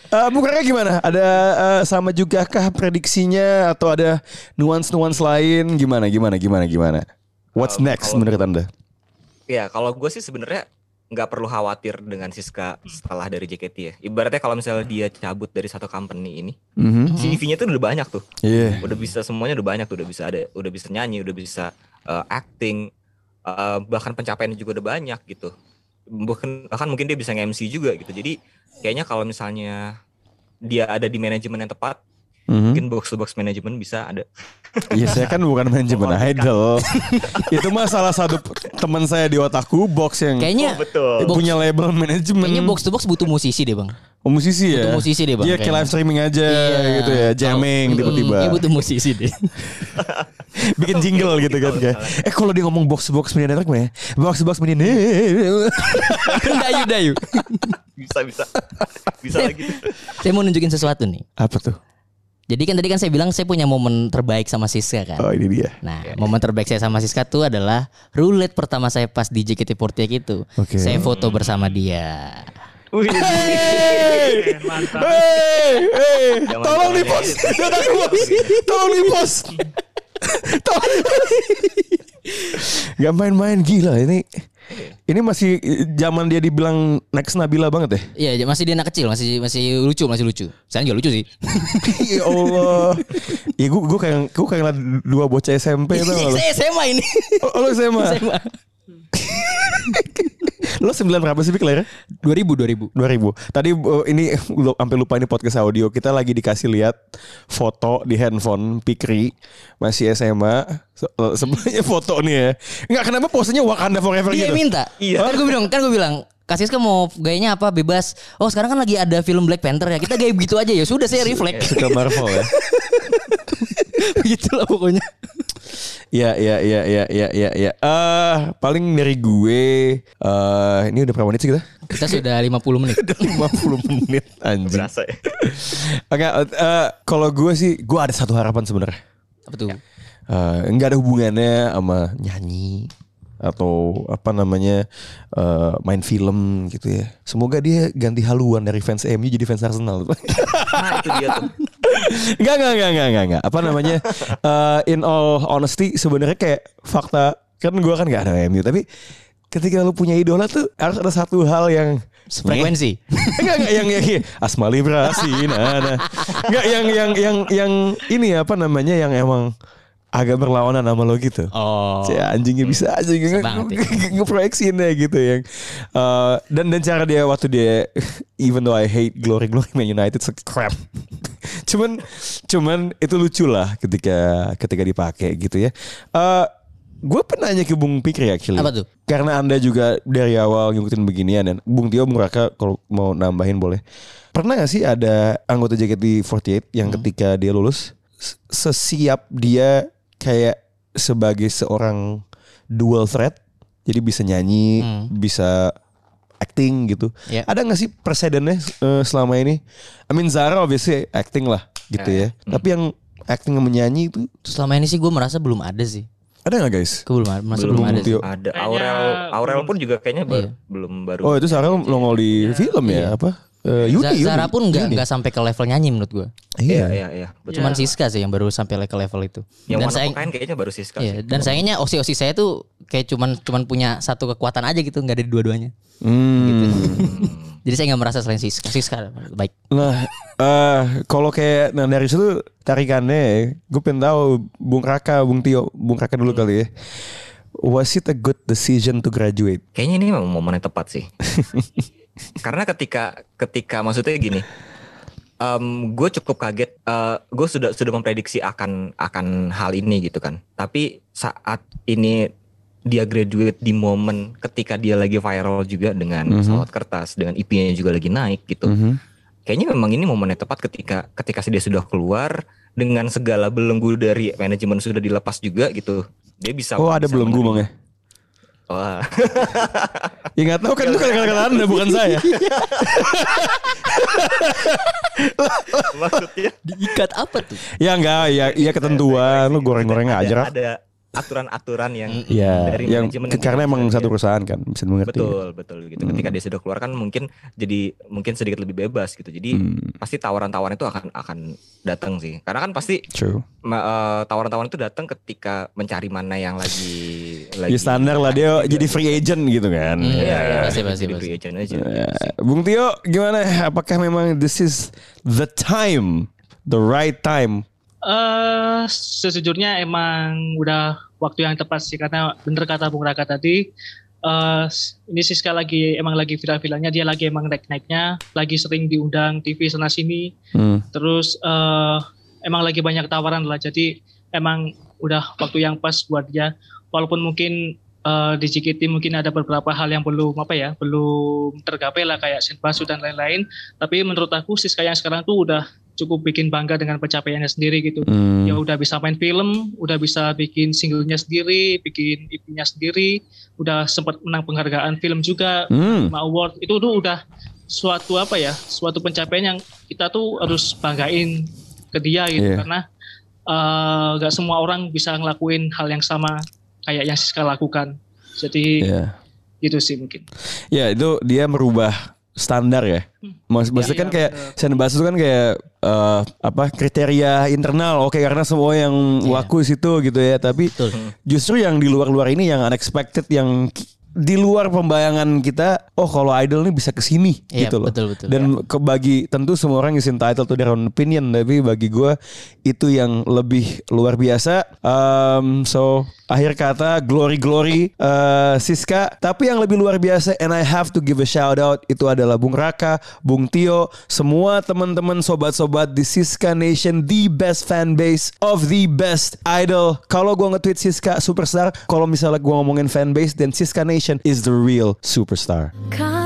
Eh Bukarnya gimana? Ada eh, sama juga kah prediksinya atau ada nuans-nuans lain? Gimana? Gimana? Gimana? Gimana? What's Um, next kalau- menurut anda? Ya kalau gue sih sebenarnya nggak perlu khawatir dengan Siska setelah dari JKT ya. Ibaratnya kalau misalnya dia cabut dari satu company ini, Mhm. CV-nya tuh udah banyak tuh. Iya. Udah bisa semuanya udah banyak tuh, udah bisa ada, udah bisa nyanyi, udah bisa uh, acting, uh, bahkan pencapaiannya juga udah banyak gitu. Bahkan, bahkan mungkin dia bisa nge-MC juga gitu. Jadi kayaknya kalau misalnya dia ada di manajemen yang tepat, Mhm. mungkin box to box manajemen bisa ada. Iya saya kan bukan manajemen idol. Itu mah salah satu teman saya di otakku box yang Kayaknya betul. box- punya label manajemen. kayaknya box to box butuh musisi deh, Bang. Oh, musisi ya. Butuh musisi deh, Bang, Iya kayak live streaming aja Iya. gitu ya, jamming Mm, tiba-tiba. Iya butuh musisi deh. [LAUGHS] Bikin jingle gitu kan kayak. Eh kalau dia ngomong box to box media network ya? Box to box media network. [LAUGHS] dayu dayu. Bisa bisa. Bisa lagi. Saya mau nunjukin sesuatu nih. Apa tuh? Jadi kan tadi kan saya bilang saya punya momen terbaik sama Siska kan. Oh ini dia. Nah, momen terbaik saya sama Siska tuh adalah roulette pertama saya pas di JKT48 itu. Oke. Saya foto bersama dia. Wih. Keren, mantap Hei, hei. Jangan di post, tolong di post, tolong di post. [LAUGHS] Gak main-main gila ini. Ini masih zaman dia dibilang next Nabila banget ya. Iya, masih dia anak kecil, masih masih lucu, masih lucu. Saya juga lucu sih. [LAUGHS] ya Allah. Ya gue gue kayak gue kayak ngeliat dua bocah SMP gak lo? saya SMA ini. Oh, lo SMA. SMA. Lo 9 berapa sih Pik lahirnya? 2000 2000. 2000. Tadi uh, ini [LAUGHS] sampai lupa ini podcast audio. Kita lagi dikasih lihat foto di handphone Pikri masih SMA. Se- uh, Sebenarnya foto nih ya. Enggak kenapa posenya Wakanda Forever Dia gitu. minta. Iya. Kan gue bilang, kan gue bilang, Kasiska mau gayanya apa bebas. Oh sekarang kan lagi ada film Black Panther ya. Kita gaya begitu aja ya. Sudah saya refleks. Suka Marvel ya. [LAUGHS] [LAUGHS] Begitulah pokoknya. Iya iya iya iya iya iya iya. Eh paling dari gue eh ini udah berapa menit sih kita? Kita sudah 50 menit. [LAUGHS] Udah 50 menit anjing. Berasa ya. Oke, eh, kalau gue sih gue ada satu harapan sebenarnya. Apa tuh? Eh, nggak ada hubungannya sama nyanyi atau apa namanya eh, main film gitu ya. Semoga dia ganti haluan dari fans MU jadi fans Arsenal. Nah itu dia tuh. Enggak enggak enggak enggak enggak enggak. Apa namanya? eh, in all honesty sebenarnya kayak fakta kan gue kan nggak ada MU tapi ketika lu punya idola tuh harus ada satu hal yang Frekuensi. [LAUGHS] enggak enggak yang yang asma vibrasi nah, nah. enggak yang yang yang yang ini apa namanya yang emang agak berlawanan sama lo gitu. Oh. Si anjingnya bisa aja nge- banget nge- ngeproyeksiin ya gitu yang eh, dan dan cara dia waktu dia [LAUGHS] even though I hate glory glory Man United so crap. [LAUGHS] cuman cuman itu lucu lah ketika ketika dipakai gitu ya. Eh gue pernah nanya ke Bung Pikri actually. Apa tuh? Karena anda juga dari awal ngikutin beginian dan Bung Tio Bung Raka kalau mau nambahin boleh. Pernah gak sih ada anggota JKT48 yang ketika dia lulus sesiap dia kayak sebagai seorang dual threat jadi bisa nyanyi, Hmm. bisa acting gitu. Ya. Ada gak sih presidennya eh, selama ini? I mean Zara obviously acting lah gitu ya. Tapi yang acting sama menyanyi itu Selama ini sih gue merasa belum ada sih. ada gak guys? Gue belum Belum, belum, ada sih. Ada Aurel, Aurel pun juga kayaknya baru, Iya. belum baru. Oh itu Zara nongol di film ya Iya. apa? Eh, Yuni, Za- Yuni, Zara pun nggak nggak sampai ke level nyanyi menurut gue. Iya iya iya. Betul. Cuman Siska sih yang baru sampai ke level itu. Yang dan kokain kayaknya baru Siska iya, sih. dan sayangnya osi-osi saya tuh kayak cuman cuman punya satu kekuatan aja gitu, nggak ada di dua-duanya. Hmm. [LAUGHS] Jadi saya nggak merasa selain Siska. Siska baik. Nah, eh kalau kayak nah dari situ tarikannya, gue pengen tahu Bung Raka, Bung Tio, Bung Raka dulu kali ya. Was it a good decision to graduate? Kayaknya ini memang momen yang tepat sih. [LAUGHS] Karena ketika ketika maksudnya gini, gue cukup kaget. gue sudah sudah memprediksi akan akan hal ini gitu kan. Tapi saat ini dia graduate di momen ketika dia lagi viral juga dengan Mhm. pesawat kertas, dengan IP-nya juga lagi naik gitu. Mhm. Kayaknya memang ini momen yang tepat ketika ketika dia sudah keluar dengan segala belenggu dari manajemen sudah dilepas juga gitu. Dia bisa Oh ada bisa belenggu bang ya? Wah. Ya nggak tahu kan itu kan kata-kata anda bukan saya. [LAUGHS] Maksudnya Diikat apa tuh? ya enggak, ya iya ketentuan. Lu goreng-goreng aja. lah. Ada aturan-aturan yang Ya, dari yang manajemen karena yang emang satu dia- perusahaan kan, bisa mengerti. Betul, betul gitu. Ketika dia sudah keluar kan mungkin jadi mungkin sedikit lebih bebas gitu. Jadi Hmm. pasti tawaran-tawaran itu akan akan datang sih. Karena kan pasti True. eh, tawaran-tawaran itu datang ketika mencari mana yang lagi lagi Ya standar lah dia jadi free agent gitu kan. Hmm, Iya, iya, pasti, jadi pasti, free pasti. agent aja. Ya, Bung Tio gimana? Apakah memang this is the time, the right time? Eh sejujurnya emang udah waktu yang tepat sih karena bener kata Bung Raka tadi eh ini Siska lagi emang lagi viral-viralnya dia lagi emang naik-naiknya lagi sering diundang TV sana sini Hmm. terus eh emang lagi banyak tawaran lah jadi emang udah waktu yang pas buat dia. Walaupun mungkin eh, di JKT mungkin ada beberapa hal yang belum apa ya belum tergapai lah kayak Sinbasu dan lain-lain. Tapi menurut aku Siska yang sekarang tuh udah cukup bikin bangga dengan pencapaiannya sendiri gitu Hmm. ya udah bisa main film, udah bisa bikin singlenya sendiri, bikin IP-nya sendiri, udah sempat menang penghargaan film juga, Hmm. award itu tuh udah suatu apa ya, suatu pencapaian yang kita tuh harus banggain ke dia gitu Iya. karena eh, nggak semua orang bisa ngelakuin hal yang sama kayak yang Siska lakukan. Jadi Ya. gitu sih mungkin. Ya itu dia merubah standar ya. Mas, maksudnya kan iya, kayak Senbasu itu kan kayak eh, apa kriteria internal. Oke karena semua yang laku di situ gitu ya. Tapi Betul. justru yang di luar-luar ini yang unexpected yang di luar pembayangan kita. Oh kalau idol nih bisa ke sini Iya, gitu loh. betul, betul. Dan ke bagi tentu semua orang is entitled to their own opinion. Tapi bagi gue itu yang lebih luar biasa. Um, so akhir kata glory glory eh, Siska. Tapi yang lebih luar biasa and I have to give a shout out itu adalah Bung Raka, Bung Tio, semua teman-teman sobat-sobat di Siska Nation, the best fan base of the best idol. Kalau gua nge-tweet Siska superstar, kalau misalnya gua ngomongin fan base, then Siska Nation is the real superstar. Kau